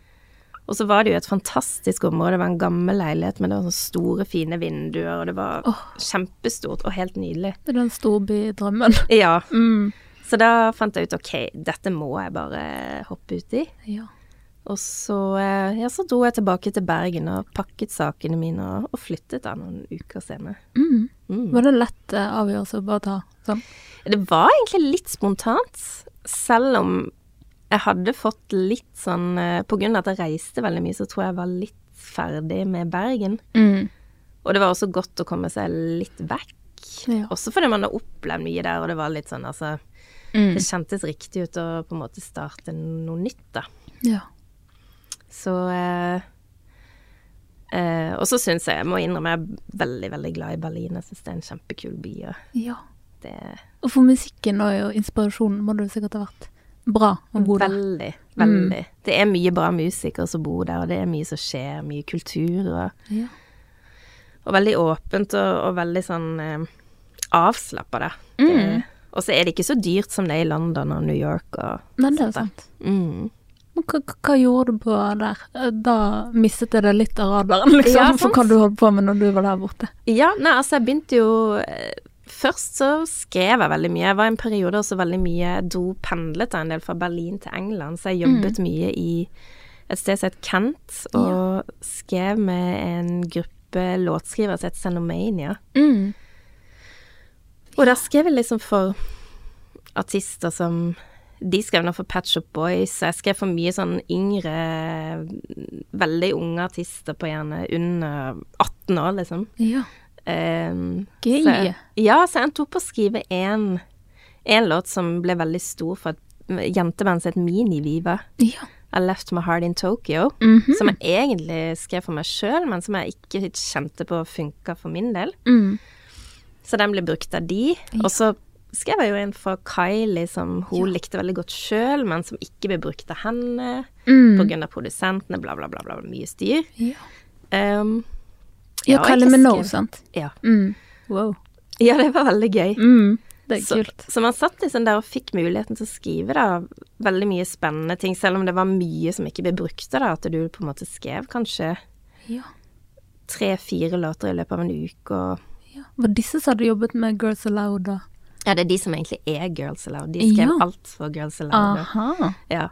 Og så var det jo et fantastisk område. Det var en gammel leilighet, men det var sånne store, fine vinduer, og det var oh. kjempestort og helt nydelig. Det er den storbydrømmen. Ja, Mm. så da fant jeg ut ok, dette må jeg bare hoppe ut i. Ja. Og så, eh, ja, så dro jeg tilbake til Bergen og pakket sakene mine og, og flyttet da noen uker senere. Mm. Mm. Var det lett eh, avgjørelse å bare ta sånn? Det var egentlig litt spontant, selv om jeg hadde fått litt sånn eh, På grunn av at jeg reiste veldig mye, så tror jeg jeg var litt ferdig med Bergen. Mm. Og det var også godt å komme seg litt vekk. Ja. Også fordi man har opplevd mye der, og det var litt sånn altså Mm. Det kjentes riktig ut å på en måte starte noe nytt, da. Ja. Så eh, eh, Og så syns jeg, jeg må innrømme, jeg er veldig, veldig glad i Berlin. Jeg syns det er en kjempekul by. Og ja. det Og for musikken og inspirasjonen må jo sikkert ha vært bra å bo der. Veldig, veldig. Det er mye bra musikere som bor der, og det er mye som skjer, mye kultur. Og, Ja. og veldig åpent og, og veldig sånn eh, avslappa, da. Mm. Og så er det ikke så dyrt som det er i London og New York og Nei, det er sant. Mm. Men hva, hva- hva gjorde du på der? Eh, Da mistet jeg det litt av radaren, liksom. Ja, for hva du holdt på med når du var der borte. Ja, nei, altså jeg begynte jo eh, Først så skrev jeg veldig mye. Jeg var i en periode også veldig mye dopendlet en del fra Berlin til England, så jeg jobbet mye i et sted som het Kent, og skrev med en gruppe låtskrivere som het Xenomania. Mm. Og der skrev jeg liksom for artister som De skrev nå for Pet Shop Boys, jeg skrev for mye sånn yngre, veldig unge artister på gjerne under 18 år, liksom. Ja. Um, Gøy. Så, ja, så jeg endte opp å skrive en, en låt som ble veldig stor for et jenteband som het Mini-Viva. ja. I Left My Heart in Tokyo. Mhm. Som jeg egentlig skrev for meg sjøl, men som jeg ikke kjente på funka for min del. Mm. Så den ble brukt av de. Og så skrev jeg jo en for Kylie som hun likte veldig godt sjøl, men som ikke ble brukt av henne Mm. av produsentene, bla, bla, bla, bla. Mye styr. Ja, Um, ja egentlig Minogue, sant? Ja. Mm. Wow. ja, det var veldig gøy. Mm. Det er Så, kult. så man satt liksom der og fikk muligheten til å skrive da, veldig mye spennende ting, selv om det var mye som ikke ble brukt da, at du på en måte skrev kanskje Ja. tre-fire låter i løpet av en uke, og ja. Var disse som hadde jobbet med Girls Aloud, da? Ja, det er de som egentlig er Girls Aloud. De skrev Ja. alt for Girls Aloud. Aha. Ja.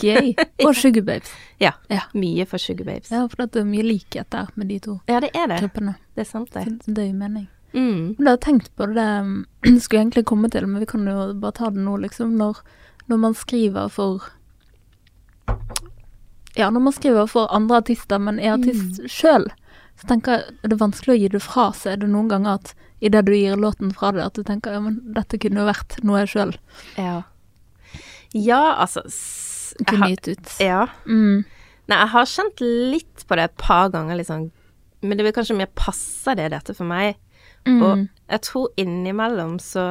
Gøy. Og Sugar Babes. ja. Ja. Mye for Sugar Babes. Ja, for det er mye likhet der med de to Ja, det er det. gruppene. Det er sant, det. Så det gir mening. Mm. Men jeg har tenkt på det det skulle jeg egentlig komme til, men vi kan jo bare ta det nå, liksom. Når, når man skriver for Ja, når man skriver for andre artister, men er artist Mm. sjøl, så tenker jeg det er vanskelig å gi det fra seg. Er det noen ganger at idet du gir låten fra deg, at du tenker ja, men dette kunne jo vært noe sjøl Ja. Ja, altså kunne gitt ut? Ja. Mm. Nei, jeg har kjent litt på det et par ganger, liksom. Men det vil kanskje mer passe det, dette, for meg. Mm. Og jeg tror innimellom så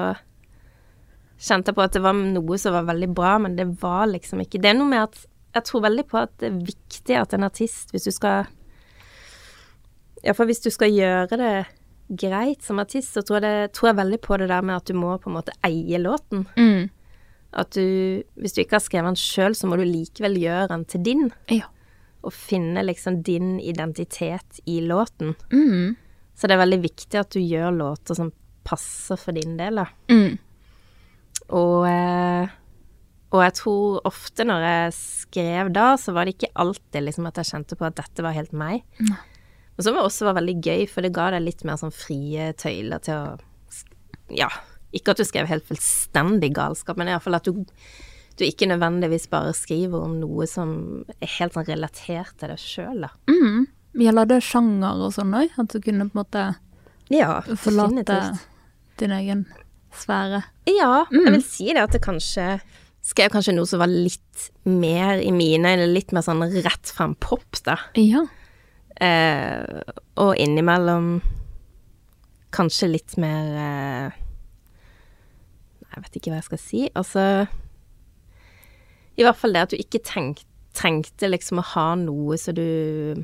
kjente jeg på at det var noe som var veldig bra, men det var liksom ikke Det er noe med at jeg tror veldig på at det er viktig at en artist, hvis du skal Iallfall hvis du skal gjøre det greit som artist, så tror jeg, det, tror jeg veldig på det der med at du må på en måte eie låten. Mm. At du Hvis du ikke har skrevet den sjøl, så må du likevel gjøre den til din. Ja. Og finne liksom din identitet i låten. Mm. Så det er veldig viktig at du gjør låter som passer for din del, da. Mm. Og, eh, og jeg tror ofte når jeg skrev da, så var det ikke alltid liksom at jeg kjente på at dette var helt meg. Nei. Og som også var veldig gøy, for det ga deg litt mer sånn frie tøyler til å Ja, ikke at du skrev helt fullstendig galskap, men iallfall at du, du ikke nødvendigvis bare skriver om noe som er helt sånn relatert til deg sjøl, da. Mm. Gjelder det sjanger og sånn òg? At du kunne på en måte Ja, forlate definitivt. din egen sfære? Ja, Mm. jeg vil si det at det kanskje Skrev kanskje noe som var litt mer i mine øyne, litt mer sånn rett frem pop, da. Ja. Eh, og innimellom kanskje litt mer eh, Jeg vet ikke hva jeg skal si. Altså I hvert fall det at du ikke tenk, trengte liksom å ha noe så du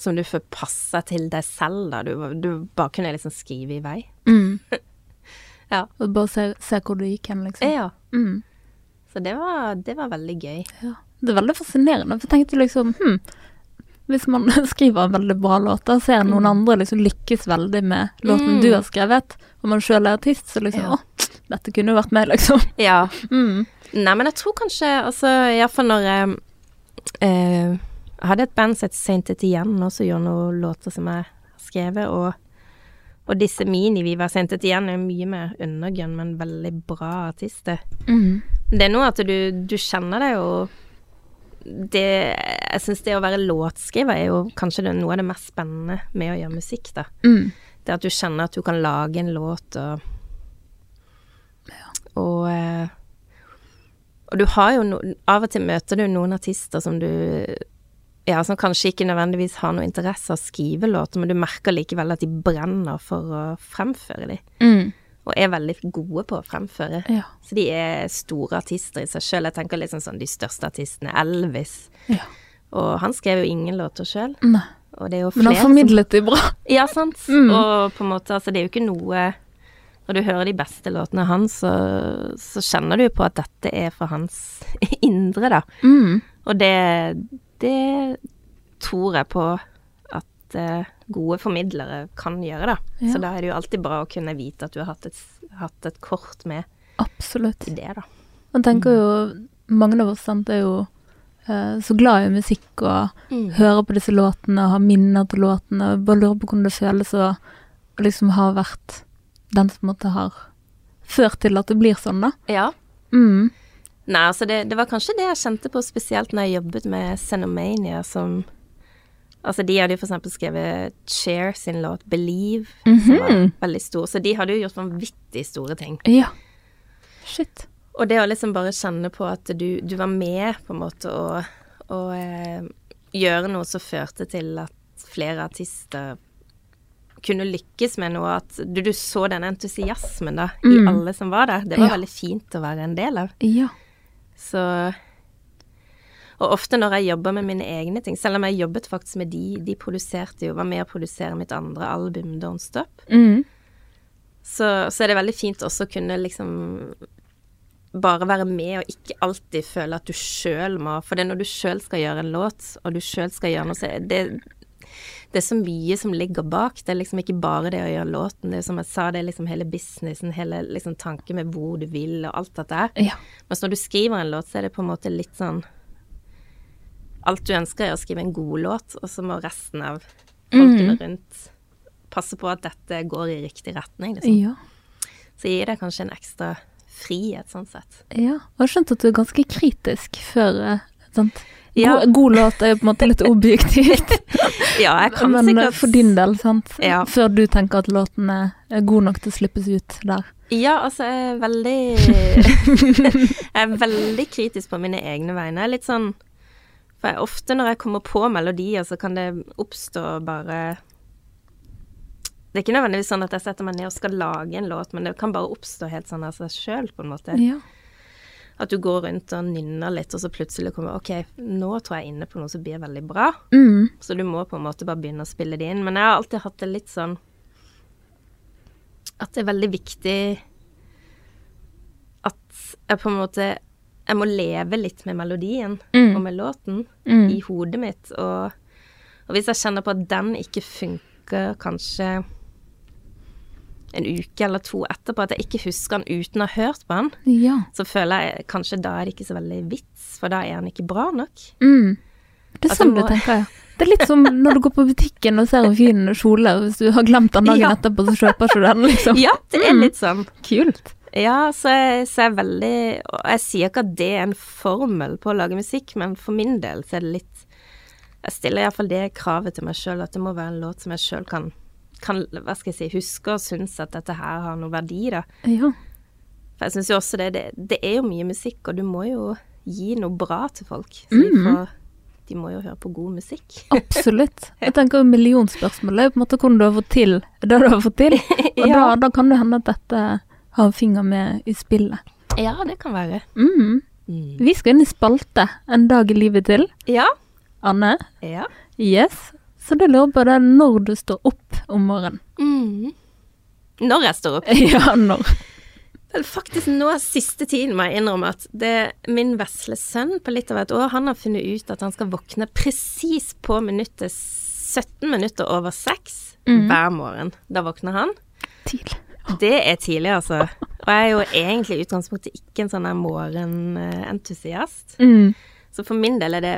Som du får passe til deg selv, da. Du, du bare kunne liksom skrive i vei. Mm. Ja. Og bare se, se hvor du gikk hen, liksom. Ja. Mm. Så det var, det var veldig gøy. Ja. Det er veldig fascinerende, for jeg tenkte liksom hm, Hvis man skriver en veldig bra låt, og ser noen andre liksom lykkes veldig med låten Mm. du har skrevet, og man sjøl er artist, så liksom Ja. Å, dette kunne jo vært meg, liksom. Ja. Mm. Nei, men jeg tror kanskje Altså, iallfall når jeg eh, Jeg hadde et band som het Saint Etienne, og som gjør noen låter som jeg har skrevet, og, og disse Mini-Viva Saint Etienne er mye mer undergrunn, men veldig bra artister. Mm. Det er noe at du, du kjenner deg jo det, Jeg syns det å være låtskriver er jo kanskje det, noe av det mest spennende med å gjøre musikk, da. Mm. Det at du kjenner at du kan lage en låt og Og, eh, og du har jo no, Av og til møter du noen artister som du Ja, som kanskje ikke nødvendigvis har noe interesse av å skrive låter, men du merker likevel at de brenner for å fremføre dem. Mm. Og er veldig gode på å fremføre. Ja. Så de er store artister i seg sjøl. Jeg tenker liksom sånn de største artistene. Elvis. ja. Og han skrev jo ingen låter sjøl. Men han som formidlet de bra. ja, sant. Mm. Og på en måte, altså, det er jo ikke noe Når du hører de beste låtene hans, så, så kjenner du på at dette er fra hans indre, da. Mm. Og det, det tror jeg på at eh, gode formidlere kan gjøre, da. Ja. Så da er det jo alltid bra å kunne vite at du har hatt et, hatt et kort med Absolutt. i det, da. Man tenker jo Mange av oss sant, er jo uh, så glad i musikk og hører på disse låtene og har minner til låtene. og Bare lurer på hvordan det føles å liksom ha vært den som på en måte har ført til at det blir sånn, da. Ja. Mm. Nei, altså det, det var kanskje det jeg kjente på spesielt når jeg jobbet med Xenomania, som Altså, de hadde jo eksempel skrevet Cher sin låt 'Believe', som var Mhm. veldig stor. Så de hadde jo gjort vanvittig store ting. Ja. Shit. Og det å liksom bare kjenne på at du, du var med, på en måte, og, og eh, gjøre noe som førte til at flere artister kunne lykkes med noe, at du, du så den entusiasmen da, i Mm. alle som var der. Det var Ja. veldig fint å være en del av. Ja. Så Og ofte når jeg jobber med mine egne ting, selv om jeg jobbet faktisk med de, de produserte jo, var med å produsere mitt andre album, Don't Stop. Mm. så, så er det veldig fint også å kunne liksom bare være med og ikke alltid føle at du sjøl må For det er når du sjøl skal gjøre en låt, og du sjøl skal gjøre noe, så er det det er så mye som ligger bak. Det er liksom ikke bare det å gjøre låten. Det er som jeg sa, det er liksom hele businessen, hele liksom tanken med hvor du vil, og alt dette her. Ja. Mens når du skriver en låt, så er det på en måte litt sånn Alt du ønsker er å skrive en god låt, og så må resten av folkene rundt passe på at dette går i riktig retning, liksom. Ja. Så gir det kanskje en ekstra frihet, sånn sett. ja. Og jeg har skjønt at du er ganske kritisk før eh, sant? Ja. God, god låt er jo på en måte litt objektivt. Ja, jeg kan Men eh, sikkert for din del, sant. Ja. Før du tenker at låten er god nok til å slippes ut der. Ja, altså, jeg er veldig Jeg er veldig kritisk på mine egne vegne. Litt sånn For jeg, ofte når jeg kommer på melodier, så kan det oppstå bare Det er ikke nødvendigvis sånn at jeg setter meg ned og skal lage en låt, men det kan bare oppstå helt sånn av seg sjøl, på en måte. Ja. At du går rundt og nynner litt, og så plutselig kommer OK, nå tror jeg inne på noe som blir veldig bra. Mm. Så du må på en måte bare begynne å spille det inn. Men jeg har alltid hatt det litt sånn At det er veldig viktig at jeg på en måte Jeg må leve litt med melodien Mm. og med låten Mm. i hodet mitt. Og, og hvis jeg kjenner på at den ikke funker kanskje en uke eller to etterpå, at jeg ikke husker den uten å ha hørt på den, Ja. så føler jeg kanskje da er det ikke så veldig vits, for da er den ikke bra nok. Mm. Det er sånn sånn må- du tenker, ja. Det er litt som når du går på butikken og ser en fin kjole, og hvis du har glemt den dagen Ja. etterpå, så kjøper ikke du den, liksom. Ja, det er litt sånn. Kult. Ja, så jeg, så jeg er veldig Og jeg sier ikke at det er en formel på å lage musikk, men for min del så er det litt Jeg stiller iallfall det kravet til meg sjøl, at det må være en låt som jeg sjøl kan, kan Hva skal jeg si Huske og synes at dette her har noe verdi, da. Ja. For jeg syns jo også det, det Det er jo mye musikk, og du må jo gi noe bra til folk. Så de Mhm. får De må jo høre på god musikk. Absolutt. Jeg tenker jo millionspørsmålet er på en måte hvordan du har fått til det du har fått til. Og da, da kan det hende at dette har en finger med i spillet. Ja, det kan være. Mm. Mm. Vi skal inn i spalte En dag i livet til. Ja. Anne? Ja. Yes. Så det lurer på er når du står opp om morgenen. Mm. Når jeg står opp. Ja, når? Vel, faktisk nå siste tiden må jeg innrømme at det min vesle sønn på litt av et år, han har funnet ut at han skal våkne presis på minuttet 17 minutter over 6 mm. hver morgen. Da våkner han. Tidlig. Det er tidlig, altså. Og jeg er jo egentlig i utgangspunktet ikke en sånn morgenentusiast. Mm. Så for min del er det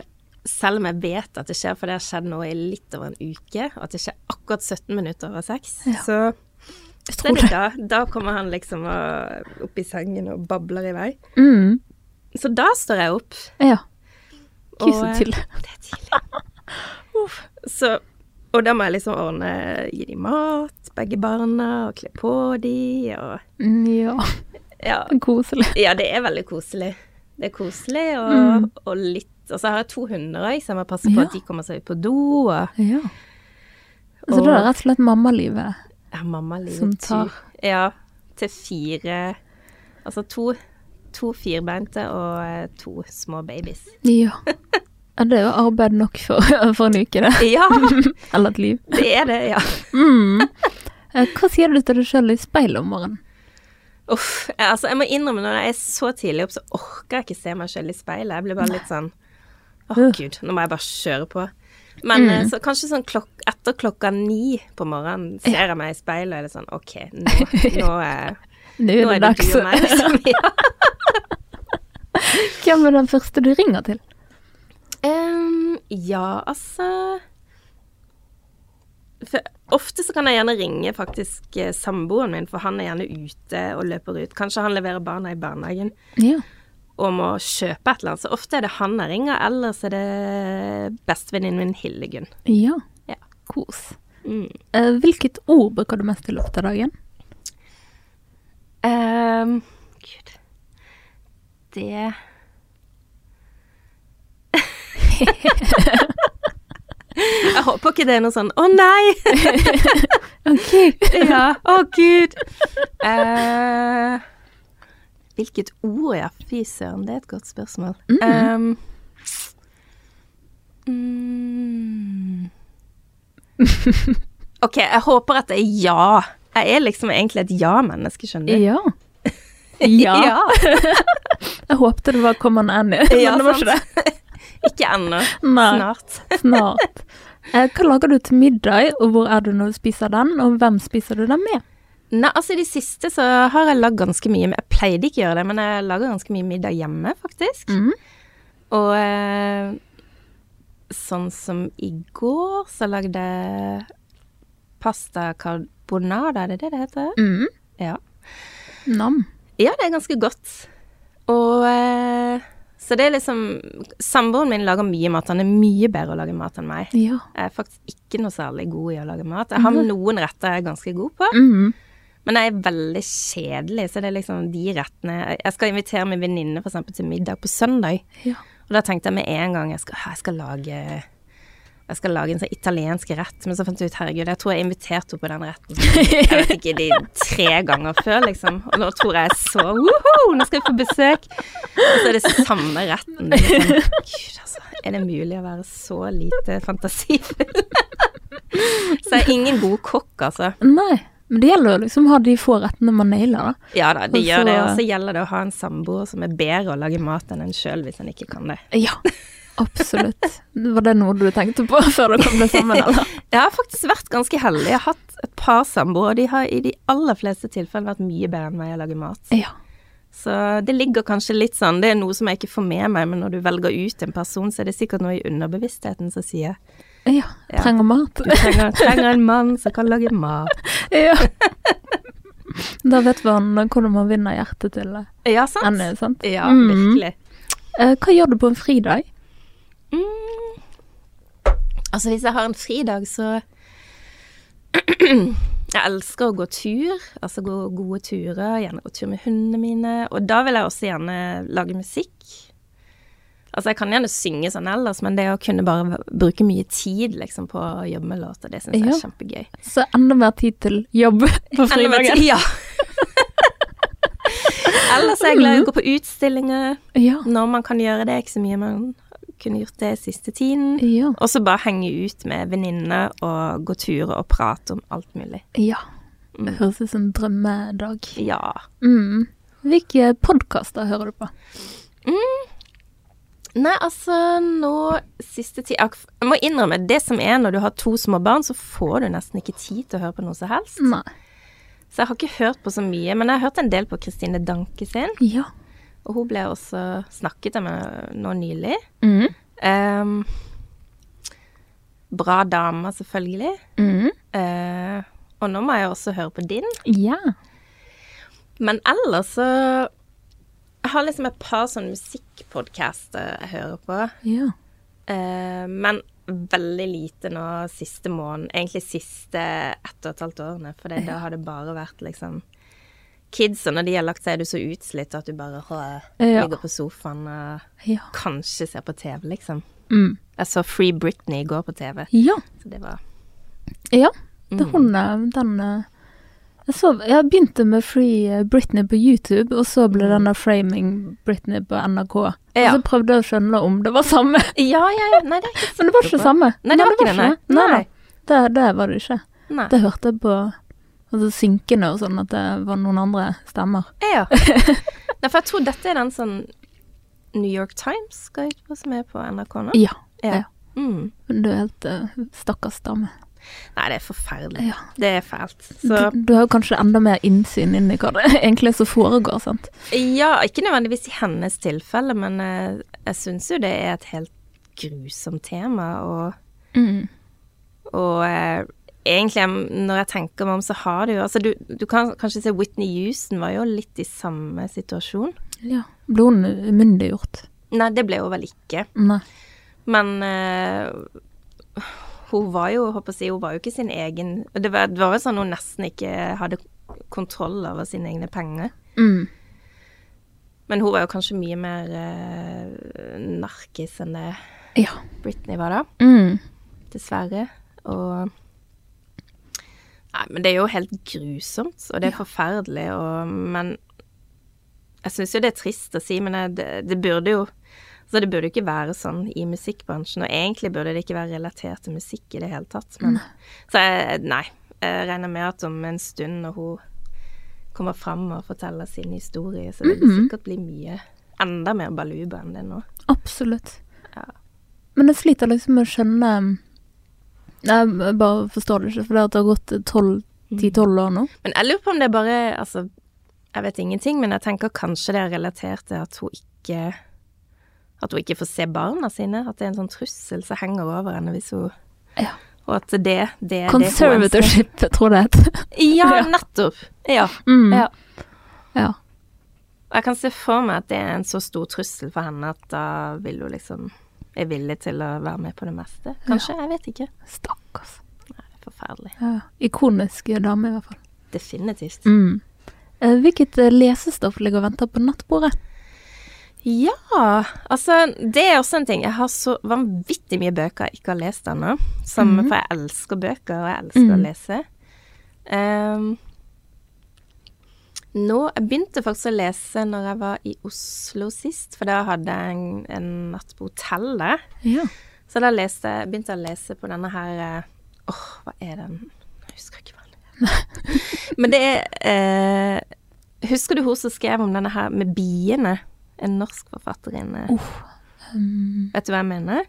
selv om jeg vet at det skjer, for det har skjedd nå i litt over en uke, og at det skjer akkurat 17 minutter over seks, Ja. så Jeg tror det da, da kommer han liksom opp i sengen og babler i vei. Mm. Så da står jeg opp. Ja. Og, så eh. Det er tidlig. Så, og da må jeg liksom ordne Gi dem mat, begge barna, og kle på dem, og Mm, Ja, ja, koselig. ja, det er veldig koselig. Det er koselig, og, Mm. og litt Og så har jeg to hunder òg, så jeg må passe på Ja. at de kommer seg ut på do, og Ja. Så det er rett og slett mammalivet ja, mamma livet som tar Ja, til fire Altså to, to firbeinte og eh, to små babies. Ja. ja. Det er jo arbeid nok for, for en uke, det. Ja, Eller et liv. det er det, ja. Mm. Eh, Hva sier du til deg sjøl i speilet om morgenen? Uff. Altså, jeg må innrømme, når jeg er så tidlig opp, så orker jeg ikke se meg selv i speilet. Jeg blir bare litt sånn Å, oh, gud, nå må jeg bare kjøre på. Men Mm. eh, så kanskje sånn klok etter klokka ni på morgenen ser jeg meg i speilet og er det sånn OK, nå, nå, er, Nå er det dags. liksom. Ja. Hvem er den første du ringer til? Ehm, ja, altså for Ofte så kan jeg gjerne ringe faktisk eh, samboeren min, for han er gjerne ute og løper ut. Kanskje han leverer barna i barnehagen Ja. og må kjøpe et eller annet. Så ofte er det han jeg ringer, ellers er det bestevenninnen min Hillegunn. Ja. Ja. Kos. Mm. Eh, Hvilket ord bruker du mest i løpet av dagen? Um, Gud Det Jeg håper ikke det er noe sånn 'Å nei!' Ok. ja. Å, gud. Uh, hvilket ord, ja. Fy søren, det er et godt spørsmål. Mm. Um, mm. OK, jeg håper at det er ja. Jeg er liksom egentlig et ja-menneske, skjønner du. Ja. Ja. Jeg håpte det var Common Annie, men Ja, det var ikke sant. det. Ikke ennå. Snart. snart. Eh, Hva lager du til middag, og hvor er du når du spiser den, og hvem spiser du den med? Nei, altså i det siste så har jeg lagd ganske mye Jeg pleide ikke å gjøre det, men jeg lager ganske mye middag hjemme, faktisk. Mm. Og eh, sånn som i går, så lagde jeg pasta carbonada, er det det det heter? Mm. Ja. Nam. Ja, det er ganske godt. Og eh, Så det er liksom Samboeren min lager mye mat. Han er mye bedre å lage mat enn meg. Ja. Jeg er faktisk ikke noe særlig god i å lage mat. Jeg har noen retter jeg er ganske god på, Mm. men jeg er veldig kjedelig, så det er liksom de rettene Jeg skal invitere min venninne eksempel til middag på søndag, ja. og da tenkte jeg med en gang jeg skal, jeg skal lage jeg skal lage en sånn italiensk rett, men så fant jeg ut herregud, jeg tror jeg inviterte henne på den retten jeg vet ikke, de tre ganger før, liksom. Og nå tror jeg så woho, nå skal vi få besøk. Og så er det samme retten. Sånn, Gud, altså. Er det mulig å være så lite fantasifull? så jeg er ingen god kokk, altså. Nei, men det gjelder jo liksom å ha de få rettene man nailer, da. Ja da, det gjør det. Og så gjelder det å ha en samboer som er bedre å lage mat enn en sjøl, hvis en ikke kan det. Ja, absolutt. Var det noe du tenkte på før kom det sammen, eller? Jeg har faktisk vært ganske heldig. Jeg har hatt et par samboere, og de har i de aller fleste tilfeller vært mye bedre enn meg å lage mat. Ja. Så det ligger kanskje litt sånn, det er noe som jeg ikke får med meg, men når du velger ut en person, så er det sikkert noe i underbevisstheten som sier Ja. Ja. Trenger mat. du trenger, trenger en mann som kan lage mat. Ja. Da vet man hvordan man vinner hjertet til eh, Ja, sant? Anne, sant? Ja, Mm. virkelig. Mm. Hva gjør du på en fridag? Mm. Altså, hvis jeg har en fridag, så Jeg elsker å gå tur, altså gå gode turer, gjerne gå tur med hundene mine. Og da vil jeg også gjerne lage musikk. Altså, jeg kan gjerne synge sånn ellers, men det å kunne bare bruke mye tid liksom på å jobbe med låter, det syns jeg Ja. er kjempegøy. Så enda mer tid til jobb på fridagen. tid- Ja. ellers er jeg glad i å gå på utstillinger. Ja. Når man kan gjøre det, ikke så mye man kunne gjort det siste tiden. Ja. Og så bare henge ut med venninner og gå turer og prate om alt mulig. ja. Det høres ut som en drømmedag. Ja. Mm. Hvilke podkaster hører du på? Nei, altså nå siste tid Jeg må innrømme, det som er når du har to små barn, så får du nesten ikke tid til å høre på noe som helst. Nei. Så jeg har ikke hørt på så mye, men jeg har hørt en del på Kristine Danke sin. Ja. Og hun ble også snakket med nå nylig. Mm. Um, bra dame, selvfølgelig. Mm. Uh, og nå må jeg også høre på din. Ja. Men ellers så Jeg har liksom et par sånne musikkpodcaster jeg hører på. Ja. Uh, men veldig lite nå siste måned. Egentlig siste ett og et halvt årene. For da har det bare vært liksom Kids, og når de har lagt seg, er du så utslitt at du bare «Åh, Ja. ligger på sofaen og Ja. kanskje ser på TV, liksom. Mm. Jeg så Free Britney i går på TV, Ja. så det var ja. Det Mm. er hun eh, den eh, jeg, så, jeg begynte med Free eh, Britney på YouTube, og så ble denne Framing Britney på NRK. Mm. Ja. Og så prøvde jeg å skjønne om det var samme, Ja, ja, ja. Nei, det er ikke men det var ikke det samme. Nei, det var ikke det. Nei, Nei. nei. Det, det var det ikke. Nei. Det hørte jeg på altså, synkende og sånn, at det var noen andre stemmer. Ja. Nei, for jeg tror dette er den sånn New York Times skal ut på, som er på NRK nå. Ja. Ja. ja. Mm. Men du er helt uh, stakkars dame. Nei, det er forferdelig. Ja. Det er fælt. Så Du, du har jo kanskje enda mer innsyn inn i hva det egentlig er som foregår, sant? ja, ikke nødvendigvis i hennes tilfelle, men uh, jeg syns jo det er et helt grusomt tema, og, Mm. og eh, egentlig, når jeg tenker meg om, så har det jo Altså, du, du kan kanskje se Whitney Houston var jo litt i samme situasjon. Ja. Ble hun umyndiggjort? Nei, det ble hun vel ikke. Nei. Men uh, hun var jo, håper jeg si, hun var jo ikke sin egen Det var, det var jo sånn hun nesten ikke hadde kontroll over sine egne penger. Mm. Men hun var jo kanskje mye mer uh, narkis enn det Ja. Britney var da, Mm. dessverre. Og Nei, men det er jo helt grusomt, og det er forferdelig, og Men jeg syns jo det er trist å si, men det, det burde jo så det burde jo ikke være sånn i musikkbransjen, og egentlig burde det ikke være relatert til musikk i det hele tatt. Men, så jeg, nei, jeg regner med at om en stund når hun kommer fram og forteller sin historie, så vil det Mhm. sikkert bli mye enda mer baluba enn det nå. Absolutt. Ja. Men jeg sliter liksom med å skjønne Jeg bare forstår det ikke, for det har gått 12 10-12 år nå. Men jeg lurer på om det er bare Altså, jeg vet ingenting, men jeg tenker kanskje det er relatert til at hun ikke At hun ikke får se barna sine. At det er en sånn trussel som henger over henne hvis hun Ja. Og at det, det er det tror jeg det heter. Ja, Ja. nettopp. Ja. Mm. ja. ja. Jeg kan se for meg at det er en så stor trussel for henne at da vil hun liksom er villig til å være med på det meste. Kanskje, jeg vet ikke. Stakkars. Det er forferdelig. Ja. Ikonisk dame, i hvert fall. Definitivt. Mm. Eh, Hvilket eh, lesestoff ligger og venter på nattbordet? Ja, altså det er også en ting. Jeg har så vanvittig mye bøker jeg ikke har lest ennå. Som- -hmm. For jeg elsker bøker, og jeg elsker å Mhm. lese. Ehm, nå, Jeg begynte faktisk å lese når jeg var i Oslo sist, for da hadde jeg en, en natt på hotellet. Ja. Så da leste, begynte jeg å lese på denne her Åh, Åh, hva er den Jeg husker ikke hva den er. Men det er eh, Husker du hun som skrev om denne her med biene? En norsk forfatterinne. Um, Vet du hva jeg mener?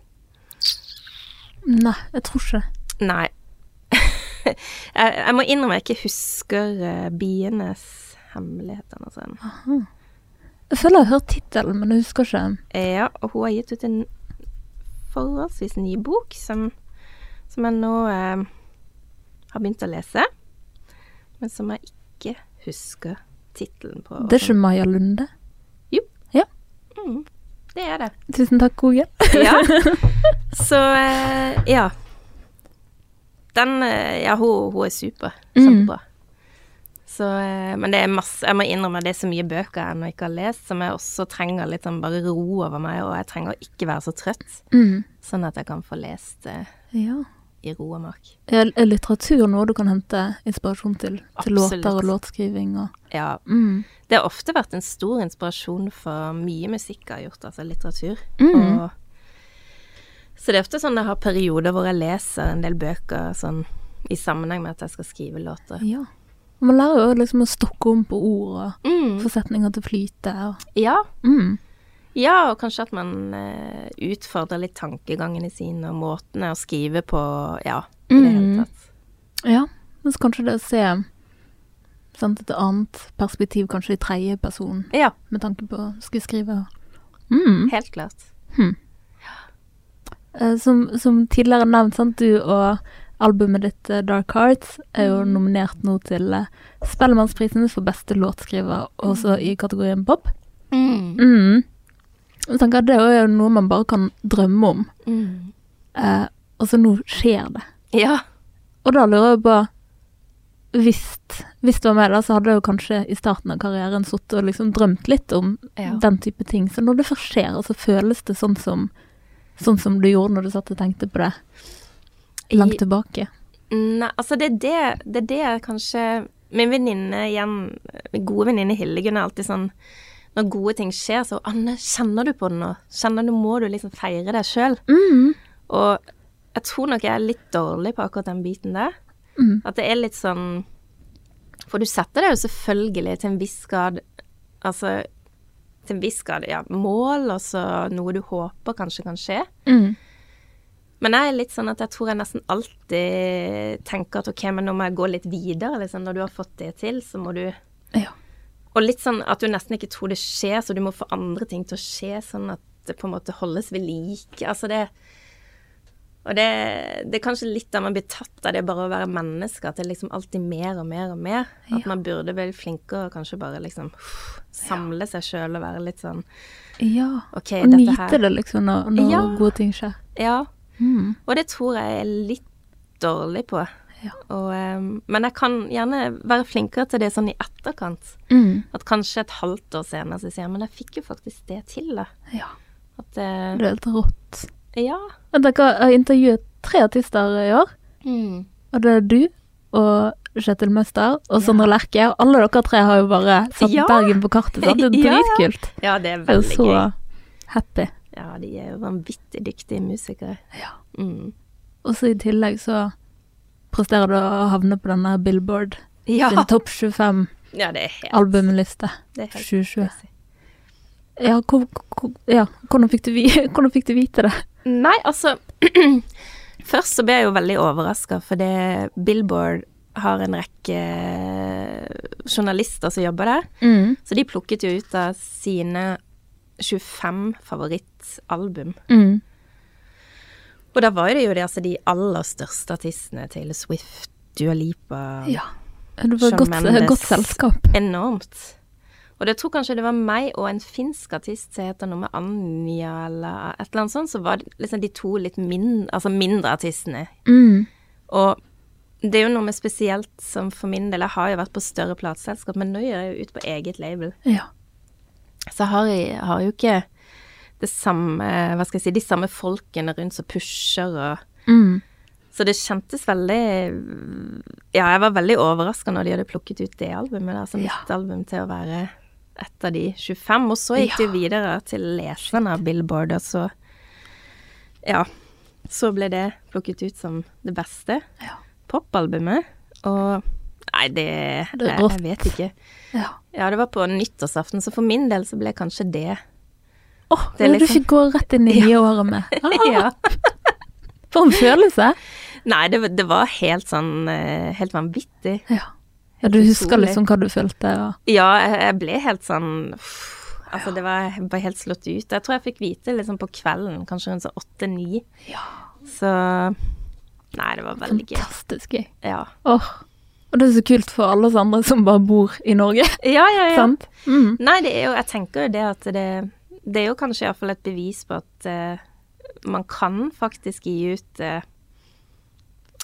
nei, jeg tror ikke det. Nei. jeg, jeg må innrømme jeg ikke husker uh, bienes hemmeligheter og sånn. Jeg føler jeg har hørt tittelen, men jeg husker ikke. Ja, og hun har gitt ut en forholdsvis ny bok som, som jeg nå eh, har begynt å lese, men som jeg ikke husker tittelen på. Det er ikke Maja Lunde? Mm, det er det. Tusen takk, Google. Ja. Så eh, ja. Den eh, Ja, hun, hun er super. Mm. Så, eh, men det er masse Jeg må innrømme det er så mye bøker jeg ennå ikke har lest, som jeg også trenger litt sånn bare ro over meg, og jeg trenger ikke være så trøtt, Mm. sånn at jeg kan få lest eh, Ja. i ro og mak. Er er litteratur noe du kan hente inspirasjon til? Til Absolutt. låter og låtskriving og Ja. mm. Det har ofte vært en stor inspirasjon for mye musikk jeg har gjort, altså litteratur. Mm. Og, så det er ofte sånn jeg har perioder hvor jeg leser en del bøker sånn i sammenheng med at jeg skal skrive låter. Ja. Man lærer jo liksom å stokke om på ord og Mm. få setninger til å flyte. Og, Ja. mm. ja, og kanskje at man uh, utfordrer litt tankegangene sine og måtene å skrive på, ja, i det hele Mm. tatt. Ja, men så kanskje det å se sant, et annet perspektiv, kanskje i tredje person, Ja, med tanke på skulle skrive. Mm. helt klart. Eh, Som, som tidligere nevnt, sant, du og albumet ditt eh, Dark Hearts er jo nominert nå til eh, Spellemannsprisen for beste låtskriver, også i kategorien pop. Mm. Mm. Jeg tenker at Det er jo noe man bare kan drømme om, Mm. eh, og så nå skjer det. Ja. Og da lurer jeg på hvis, hvis du var med, da, så hadde jeg jo kanskje i starten av karrieren sittet og liksom drømt litt om Ja. den type ting. Så når det først skjer, så føles det sånn som, sånn som du gjorde når du satt og tenkte på det langt tilbake. Nei, altså det er det, det er det kanskje Min venninne igjen, min gode venninne Hillegunn er alltid sånn Når gode ting skjer, så Anne, kjenner du på det nå? Kjenner du, Må du liksom feire deg sjøl? Mm. Og jeg tror nok jeg er litt dårlig på akkurat den biten der. Mm. At det er litt sånn For du setter deg jo selvfølgelig til en viss grad Altså til en viss grad, ja, mål, og så noe du håper kanskje kan skje. Mm. Men jeg er litt sånn at jeg tror jeg nesten alltid tenker at ok, men nå må jeg gå litt videre, liksom. Når du har fått det til, så må du Ja. Og litt sånn at du nesten ikke tror det skjer, så du må få andre ting til å skje, sånn at det på en måte holdes ved like. Altså det Og det, det er kanskje litt da man blir tatt av det bare å være menneske, at det er liksom alltid mer og mer og mer. At Ja. man burde bli flinkere og kanskje bare liksom samle samle seg sjøl og være litt sånn ja. Okay, Og nyte det liksom når, når Ja. gode ting skjer. Ja. Mm. Og det tror jeg er litt dårlig på. Ja. Og, ehm, men jeg kan gjerne være flinkere til det sånn i etterkant. Mm. At kanskje et halvt år senere så sier jeg men jeg fikk jo faktisk det til, da. Ja. At eh, Det er helt rått. Ja. Jeg har intervjuet tre artister i år. Mm. Og det er du og Kjetil Møster og Sondre Lerche. Og alle dere tre har jo bare satt Ja. Bergen på kartet. Sant? Det er Ja, ja. Ja, det er Jeg er jo så gøy. happy. Ja, de er jo vanvittig dyktige musikere. Ja. Mm. Og så i tillegg så presterer du å havne på denne Billboard Ja, sin topp 25 ja det er helt, albumliste det er helt 2020? Ja, hvor, hvor, ja hvordan, fikk du, hvordan fikk du vite det? Nei, altså Først så ble jeg jo veldig overraska, fordi Billboard har en rekke journalister som jobber der. Mm. Så de plukket jo ut av sine 25 favorittalbum. Mm. Og da var det jo det, altså de aller største artistene. Taylor Swift, Dua Lipa Ja. Det var et godt, Mendes. godt selskap. Enormt. Og det tror kanskje det var meg og en finsk artist som heter noe med Anja eller et eller annet sånt, så var det liksom de to litt mindre, altså mindre artistene. Mm. Og det er jo noe med spesielt som for min del Jeg har jo vært på større plateselskap, men nå gjør jeg jo ut på eget label. Ja. Så har jeg har jo ikke det samme Hva skal jeg si De samme folkene rundt som pusher og Mm. Så det kjentes veldig Ja, jeg var veldig overraska når de hadde plukket ut det albumet, altså mitt Ja. album, til å være et av de 25. Og så gikk det videre til leseren av Billboard, og så Ja. Så ble det plukket ut som det beste Ja. popalbumet. Og Nei, det, Det er jeg, vet ikke. ja. Ja, det var på nyttårsaften, så for min del så ble kanskje det Åh, Det er du ikke fikk gå rett inn i nye året med. Ah, Ja. For en følelse. Nei, det, det var helt sånn eh, Helt vanvittig. Ja. ja du husker utrolig. liksom hva du følte, og Ja, jeg, jeg ble helt sånn uff, Altså, det var, jeg var helt slått ut. Jeg tror jeg fikk vite liksom på kvelden, kanskje rundt sånn åtte-ni. Ja. Så Nei, det var veldig gøy. fantastisk gøy. Ja. Åh. Og det er så kult for alle oss andre som bare bor i Norge, Ja, ja, ja. sant? Mm. Nei, det er jo Jeg tenker jo det at det Det er jo kanskje iallfall et bevis på at uh, man kan faktisk gi ut uh,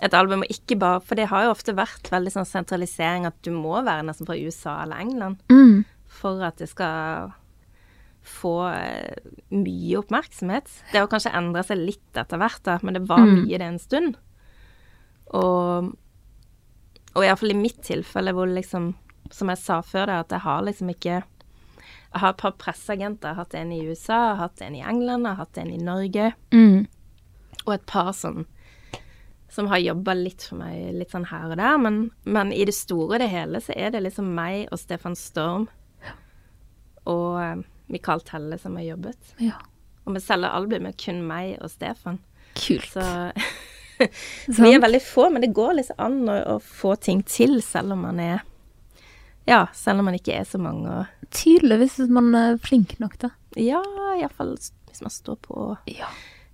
et album, og ikke bare For det har jo ofte vært veldig sånn sentralisering at du må være nesten fra USA eller England Mm. for at det skal få uh, mye oppmerksomhet. Det har kanskje endra seg litt etter hvert, da, men det var Mm. mye det en stund. Og, og iallfall i mitt tilfelle hvor liksom Som jeg sa før, det, at jeg har liksom ikke Jeg har et par presseagenter. Jeg har hatt en i USA, jeg har hatt en i England, jeg har hatt en i Norge. Mm. Og et par sånn som har jobba litt for meg, litt sånn her og der. Men, men i det store og det hele så er det liksom meg og Stefan Storm og Michael Mikael Telle som har jobbet. Ja. Og vi selger albumet kun meg og Stefan. Kult. Så? vi er veldig få, men det går liksom an å, å få ting til selv om man er Ja, selv om man ikke er så mange og Tydelig hvis man er flink nok, da. Ja, iallfall hvis man står på Ja.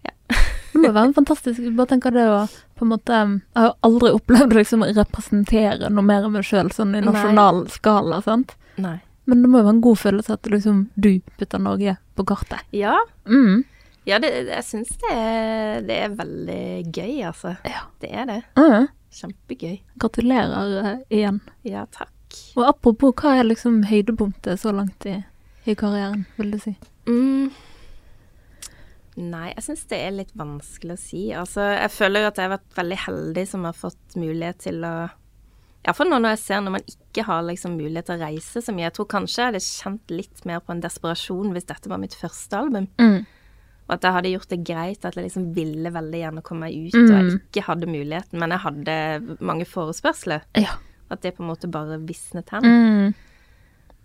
Ja. Det må være en fantastisk Bare tenk det å på en måte Jeg har aldri opplevd å liksom representere noe mer av meg sjøl sånn i Nei. nasjonal skala, sant. Nei. Men det må jo være en god følelse at liksom du putter Norge på kartet. Ja, Mm. Ja det, jeg syns det, det er veldig gøy, altså. Ja. Det er det. Mm. Kjempegøy. Gratulerer eh, igjen. Ja, takk. Og apropos, hva er liksom høydepunktet så langt i, i karrieren, vil du si? Mm. Nei, jeg syns det er litt vanskelig å si. Altså, jeg føler jo at jeg har vært veldig heldig som har fått mulighet til å Iallfall nå når jeg ser når man ikke har liksom mulighet til å reise så mye. Jeg tror kanskje jeg hadde kjent litt mer på en desperasjon hvis dette var mitt første album. Mm. Og at jeg hadde gjort det greit, at jeg liksom ville veldig gjerne komme meg ut, Mm. og jeg ikke hadde muligheten. Men jeg hadde mange forespørsler. Ja. At det på en måte bare visnet hen. Mm.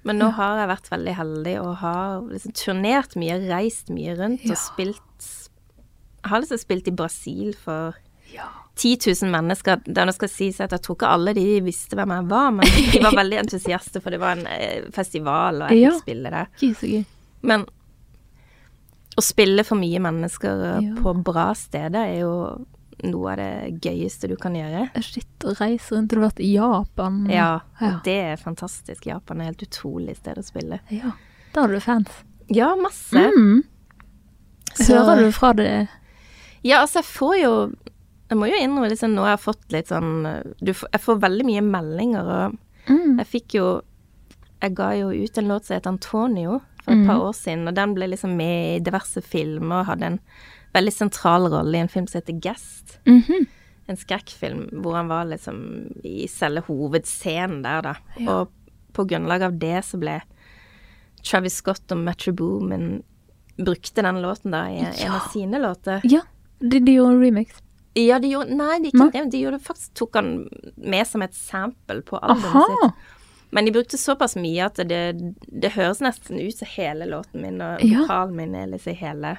Men nå har jeg vært veldig heldig og har liksom turnert mye, reist mye rundt Ja. og spilt Jeg har liksom spilt i Brasil for Ja. 10 000 mennesker. Det skal sies at jeg tror ikke alle de visste hvem jeg var, men de var veldig entusiaster, for det var en eh, festival, og jeg Ja. fikk spille der. Men å spille for mye mennesker eh, Ja. på bra steder er jo noe av det gøyeste du kan gjøre. Shit, å reise rundt. Du har vært i Japan. Ja, Ja. det er fantastisk. Japan er helt utrolig sted å spille. ja. Da har du fans. Ja, masse. Mm. Så- Hører du fra det Ja, altså, jeg får jo Jeg må jo innrømme liksom nå jeg har fått litt sånn du, Jeg får veldig mye meldinger, og mm. jeg fikk jo Jeg ga jo ut en låt som heter Antonio for et mm. par år siden, og den ble liksom med i diverse filmer og hadde en veldig sentral rolle i en film som heter Guest. -hmm. En skrekkfilm hvor han var liksom i selve hovedscenen der, da. Ja. Og på grunnlag av det så ble Travis Scott og Metro Boomin brukte den låten da i en av sine låter. Ja, de, de gjorde en remix. Ja, de gjorde Nei, de, ikke, de gjorde faktisk tok han med som et sample på albumet sitt. Men de brukte såpass mye at det, det høres nesten ut som hele låten min, og Ja. vokalen min er liksom hele.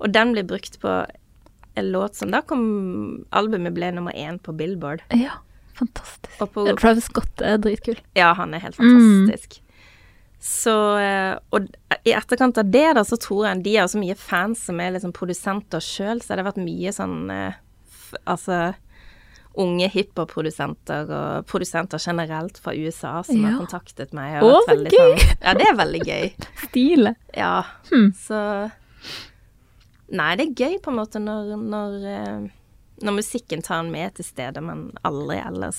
Og den blir brukt på en låt som da kom Albumet ble nummer én på Billboard. Ja, fantastisk. På Travis Scott er dritkul. Ja, han er helt Mm. fantastisk. Så eh, Og i etterkant av det, da, så tror jeg de har så mye fans som er liksom produsenter sjøl, så det har vært mye sånn eh, Altså unge hiphop-produsenter og produsenter generelt fra USA som Ja. har kontaktet meg. Å, så gøy! Sånn, ja, det er veldig gøy. Stilig. Ja. Hmm. Så Nei, det er gøy på en måte når, når, eh, når musikken tar en med til stedet man aldri ellers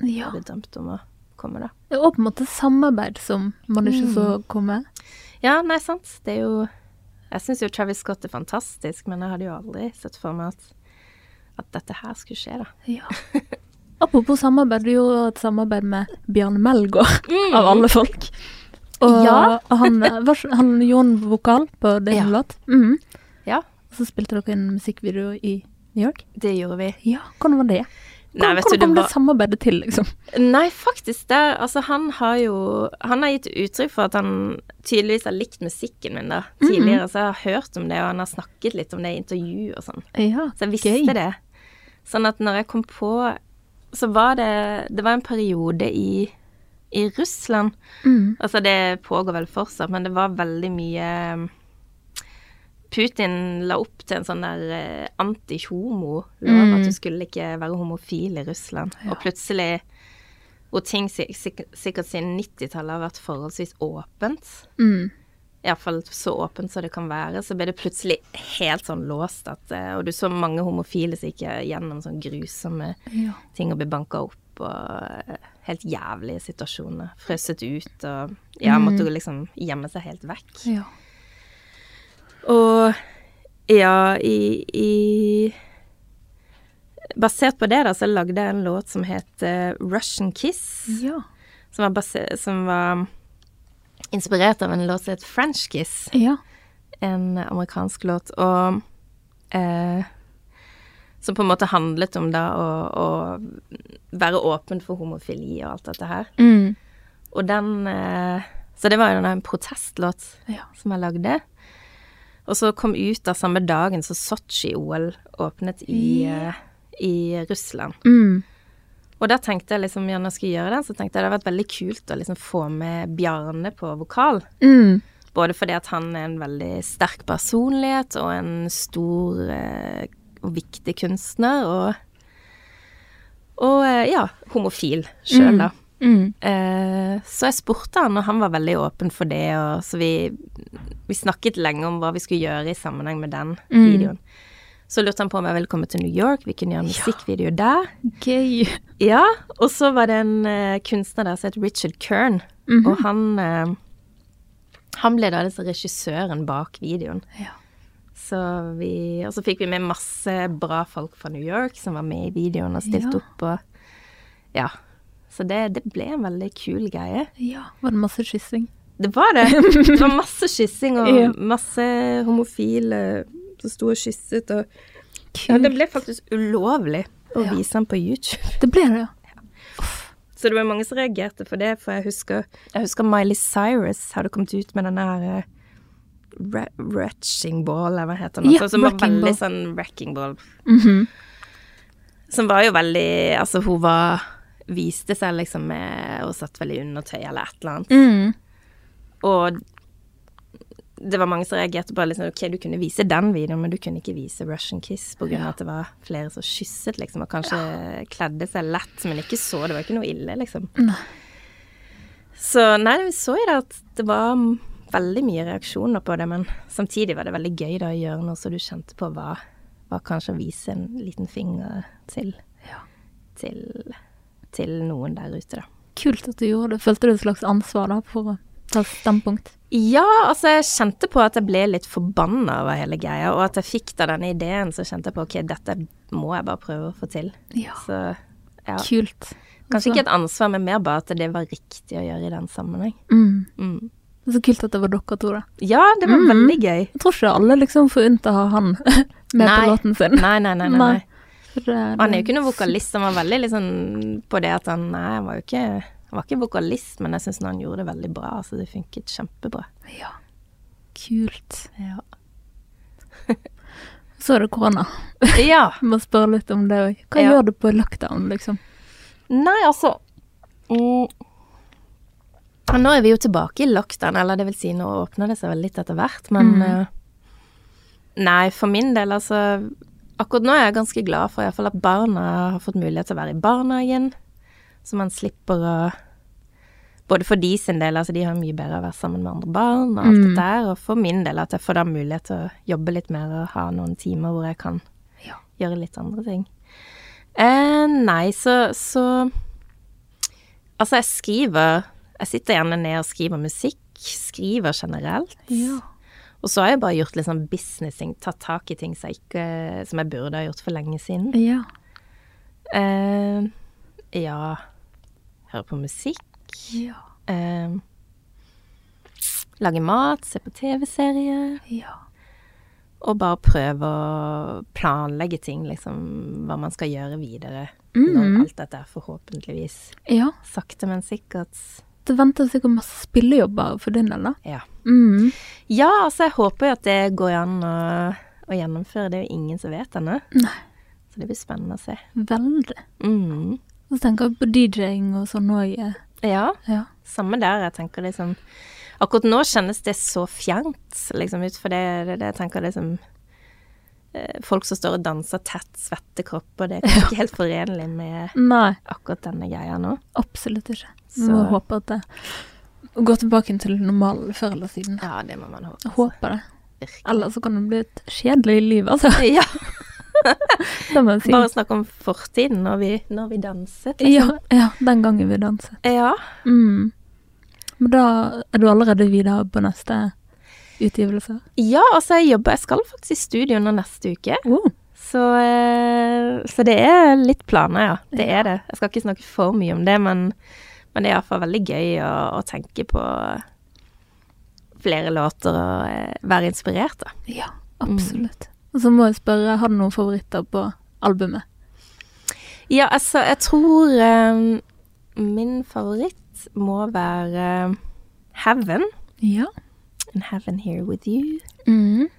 Ja. hadde drømt om å komme, da. Det er også på en måte samarbeid som man ikke så komme. Ja, nei, sant. Det er jo Jeg syns jo Travis Scott er fantastisk, men jeg hadde jo aldri sett for meg at, at dette her skulle skje, da. Ja. Apropos samarbeid, du gjorde et samarbeid med Bjarne Melgaard, av alle folk. Og Ja. han, var, han gjorde en vokal på din Ja. låt. Mm. Ja, Og så spilte dere en musikkvideo i New York. det gjorde vi. Ja, hvordan var det? Nei, Hvordan, hvordan kom det det samarbeidet til, liksom? Nei, faktisk det. Altså, han har jo Han har gitt uttrykk for at han tydeligvis har likt musikken min, da. Tidligere så jeg har hørt om det, og han har snakket litt om det i intervju og sånn. Ja, Så jeg visste det. Sånn at når jeg kom på Så var det Det var en periode i, i Russland Mm. Altså, det pågår vel fortsatt, men det var veldig mye Putin la opp til en sånn der eh, anti-homo-lov, Mm. at du skulle ikke være homofil i Russland. Og plutselig, hvor ting sik sik sikkert siden 90-tallet har vært forholdsvis åpent, Mm. Iallfall så åpent som det kan være, så ble det plutselig helt sånn låst at eh, Og du så mange homofile som gikk gjennom sånn grusomme Ja. ting og ble banka opp og eh, helt jævlige situasjoner. Frøset ut og ja, måtte mm. liksom gjemme seg helt vekk. ja. Og ja, i, i Basert på det, da, så lagde jeg en låt som het eh, Russian Kiss. Ja. Som var, base- som var inspirert av en låt som heter French Kiss. Ja. En amerikansk låt. Og eh, som på en måte handlet om da å, å være åpen for homofili og alt dette her. Mm. Og den eh, Så det var jo en protestlåt Ja. som jeg lagde. Og så kom ut da samme dagen så Sotsji-OL åpnet i, yeah. uh, i Russland. Mm. Og da tenkte jeg liksom, ja, når jeg skulle gjøre den, så tenkte jeg det hadde vært veldig kult å liksom få med Bjarne på vokal. Mm. Både fordi at han er en veldig sterk personlighet og en stor eh, og viktig kunstner, og, og eh, ja, homofil sjøl, da. Mm. Eh, så jeg spurte han, og han var veldig åpen for det, og så vi, vi snakket lenge om hva vi skulle gjøre i sammenheng med den Mm. videoen. Så lurte han på om jeg ville komme til New York, vi kunne gjøre en musikkvideo der. Gøy. Ja, og så var det en uh, kunstner der som het Richard Kern, Mhm. og han uh, Han ble da altså regissøren bak videoen. Ja. Så vi Og så fikk vi med masse bra folk fra New York som var med i videoen og stilte Ja. opp og Ja. Så det, det ble en veldig kul greie. ja. Var det masse kyssing? Det var det. Det var masse kyssing og masse homofile som sto og kysset og Ja, det ble faktisk ulovlig å Ja. vise den på YouTube. Det ble det, ja. Så det var mange som reagerte for det, for jeg husker, jeg husker Miley Cyrus hadde kommet ut med den der uh, Retching Ball, eller hva heter den? Ja, som var veldig Ball. sånn Wrecking Ball. Mhm. Som var jo veldig Altså, hun var Viste seg liksom med Og satt veldig under undertøy eller et eller annet. Mm. Og det var mange som reagerte på liksom, ok, du kunne vise den videoen, men du kunne ikke vise Russian Kiss på grunn av at det var flere som kysset, liksom, og kanskje kledde seg lett, men ikke så. Det var ikke noe ille, liksom. Nei. Så nei, vi så jo det at det var veldig mye reaksjoner på det, men samtidig var det veldig gøy da å gjøre noe så du kjente på hva, hva kanskje å vise en liten finger til, Ja. til, til noen der ute, da. Kult at du gjorde det. Følte du et slags ansvar da for å standpunkt? Ja, altså jeg kjente på at jeg ble litt forbanna over hele greia, og at jeg fikk da denne ideen, så kjente jeg på ok, dette må jeg bare prøve å få til. Ja. Så ja, Kult. kanskje ikke et ansvar, men mer bare at det var riktig å gjøre i den sammenheng. Mm. Mm. Det er så kult at det var dere to, da. Ja, det var mm. veldig gøy. Jeg tror ikke alle liksom får unt å ha han med Nei. på låten sin. Nei, nei, nei. nei, Nei. nei. Det- han er jo ikke noen vokalist, han var veldig liksom på det at han Nei, han var jo ikke Han var ikke vokalist, men jeg syns han gjorde det veldig bra, så det funket kjempebra. Ja. Kult. Ja. Så er det korona. ja. Må spørre litt om det òg. Hva Ja. gjør du på lockdown, liksom? Nei, altså mm, Nå er vi jo tilbake i lockdown, eller det vil si, nå åpner det seg vel litt etter hvert, men Mm. uh, Nei, for min del, altså Akkurat nå er jeg ganske glad for iallfall at barna har fått mulighet til å være i barnehagen, så man slipper å Både for de sin del, altså de har mye bedre å være sammen med andre barn og alt Mm. det der, og for min del at jeg får da mulighet til å jobbe litt mer og ha noen timer hvor jeg kan Ja. gjøre litt andre ting. Eh, nei, så, så Altså, jeg skriver Jeg sitter gjerne ned og skriver musikk. Skriver generelt. Ja. Og så har jeg bare gjort litt sånn businessing, tatt tak i ting som jeg, ikke, som jeg burde ha gjort for lenge siden. Ja. Eh, ja Høre på musikk. Ja. Eh, lage mat, se på TV-serier. Ja. Og bare prøve å planlegge ting, liksom. Hva man skal gjøre videre. Mhm. Når alt dette er forhåpentligvis ja. sakte, men sikkert. Det venter sikkert masse spillejobber for din del, da. Ja. Mm. Ja, altså, jeg håper jo at det går an å, å gjennomføre. Det er jo ingen som vet ennå. Så det blir spennende å se. Veldig. Mm. Så tenker jeg på DJ-ing og sånn òg. Ja, Ja. samme der. Jeg tenker liksom Akkurat nå kjennes det så fjernt, liksom, ut for det, det, det jeg tenker liksom eh, Folk som står og danser tett, svette kropper, det er kanskje ikke helt forenlig med Nei, akkurat denne greia nå. absolutt ikke. Vi Så- må håpe at det går tilbake til normalen før eller siden. Ja, det må man håpe. Jeg håper det. Virkelig. Ellers så kan det bli et kjedelig liv, altså. Ja, si. bare snakk om fortiden, når vi, når vi danset. Ja, Liksom. ja, den gangen vi danset. Ja. Mm. Men da er du allerede videre på neste utgivelse? ja, altså jeg jobber Jeg skal faktisk i studio nå neste uke. Oh. Så, eh, så det er litt planer, ja. Det er det. Jeg skal ikke snakke for mye om det, men, men det er iallfall veldig gøy å, å tenke på flere låter og eh, være inspirert, da. Ja, absolutt. Og så må jeg spørre, har du noen favoritter på albumet? Ja, altså, jeg tror eh, min favoritt må være eh, Heaven. Ja. And Heaven Here With You. Mm.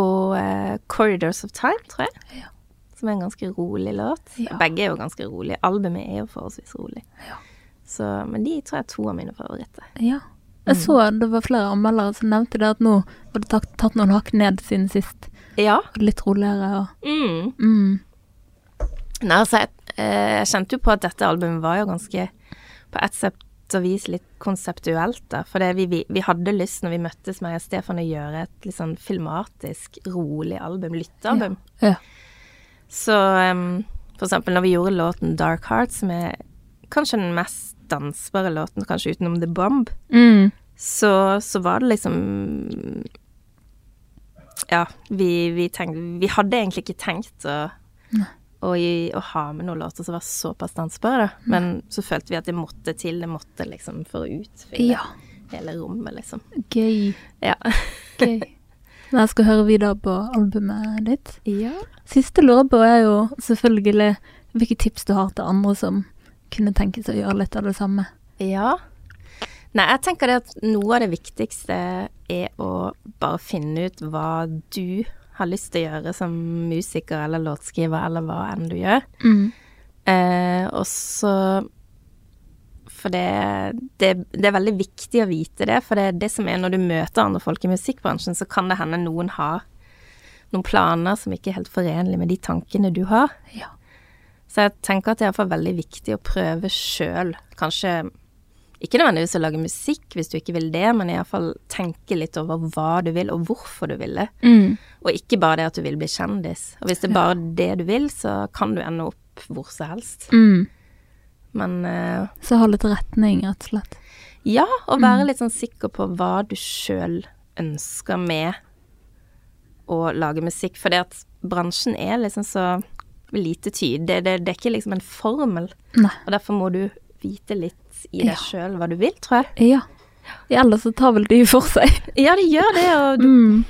Og eh, Corridors of Time, tror jeg. Ja. Som er en ganske rolig låt. Ja. Begge er jo ganske rolige. Albumet er jo forholdsvis rolig. Ja. Så, men de tror jeg er to av mine favoritter. ja. Jeg så det var flere anmeldere som nevnte det at nå var det tatt, tatt noen hakk ned siden sist. Ja. Litt roligere og Mm. mm. Nei, altså, jeg, eh, jeg kjente jo på at dette albumet var jo ganske på et sett og vis litt konseptuelt, da. For vi, vi, vi hadde lyst, når vi møttes med Stefan, å gjøre et litt sånn filmatisk, rolig album. Lyttealbum. Ja. Så um, for eksempel når vi gjorde låten Dark Heart, som er kanskje den mest dansbare låten, kanskje utenom The Bomb, Mm. så, så var det liksom Ja, vi, vi tenkte Vi hadde egentlig ikke tenkt å, å, gi- å ha med noen låter som var såpass dansbare, da. Men så følte vi at det måtte til, det måtte liksom for å utfylle Ja. hele rommet, liksom. Gøy. Ja. Gøy. Men jeg skal høre videre på albumet ditt. ja. Siste lurer på er jo selvfølgelig hvilke tips du har til andre som kunne tenke seg å gjøre litt av det samme. Ja. Nei, jeg tenker det at noe av det viktigste er å bare finne ut hva du har lyst til å gjøre som musiker eller låtskriver, eller hva enn du gjør. Mm. Eh, og så For det, det, det er veldig viktig å vite det, for det er det som er når du møter andre folk i musikkbransjen, så kan det hende noen har noen planer som ikke er helt forenlige med de tankene du har. Ja. Så jeg tenker at det er iallfall veldig viktig å prøve sjøl. Kanskje ikke nødvendigvis å lage musikk hvis du ikke vil det, men iallfall tenke litt over hva du vil, og hvorfor du vil det. Mm. Og ikke bare det at du vil bli kjendis. Og hvis det er bare det du vil, så kan du ende opp hvor som helst. Mm. Men uh, Så ha litt retning, rett og slett. ja, og være litt sånn sikker på hva du sjøl ønsker med å lage musikk. For det at bransjen er liksom så lite tydelig. Det, det, det er ikke liksom en formel. Nei. Og derfor må du vite litt i Ja. deg sjøl hva du vil, tror jeg. Ja. Ellers så tar vel de for seg. Ja, de gjør det, og du, Mm.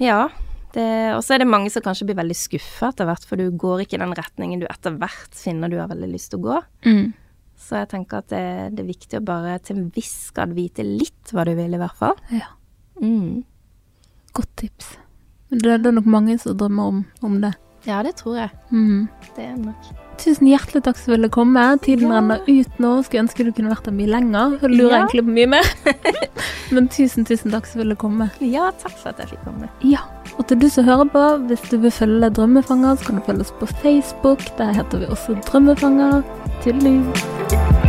ja. Og så er det mange som kanskje blir veldig skuffa etter hvert, for du går ikke i den retningen du etter hvert finner du har veldig lyst til å gå. Mm. Så jeg tenker at det, det er viktig å bare til en viss grad vite litt hva du vil, i hvert fall. Ja, Mm. godt tips. Det, det er nok mange som drømmer om, om det. Ja, det tror jeg. Mm. Det er nok. Tusen hjertelig takk som ville komme. Tiden Ja. renner ut nå. Skulle ønske du kunne vært der mye lenger. Jeg lurer Ja. egentlig på mye mer. Men tusen, tusen takk som ville komme. Ja, takk for at jeg fikk komme. Ja, og til du som hører på, hvis du vil følge Drømmefanger, så kan du følge oss på Facebook. Der heter vi også Drømmefanger. Tudelu.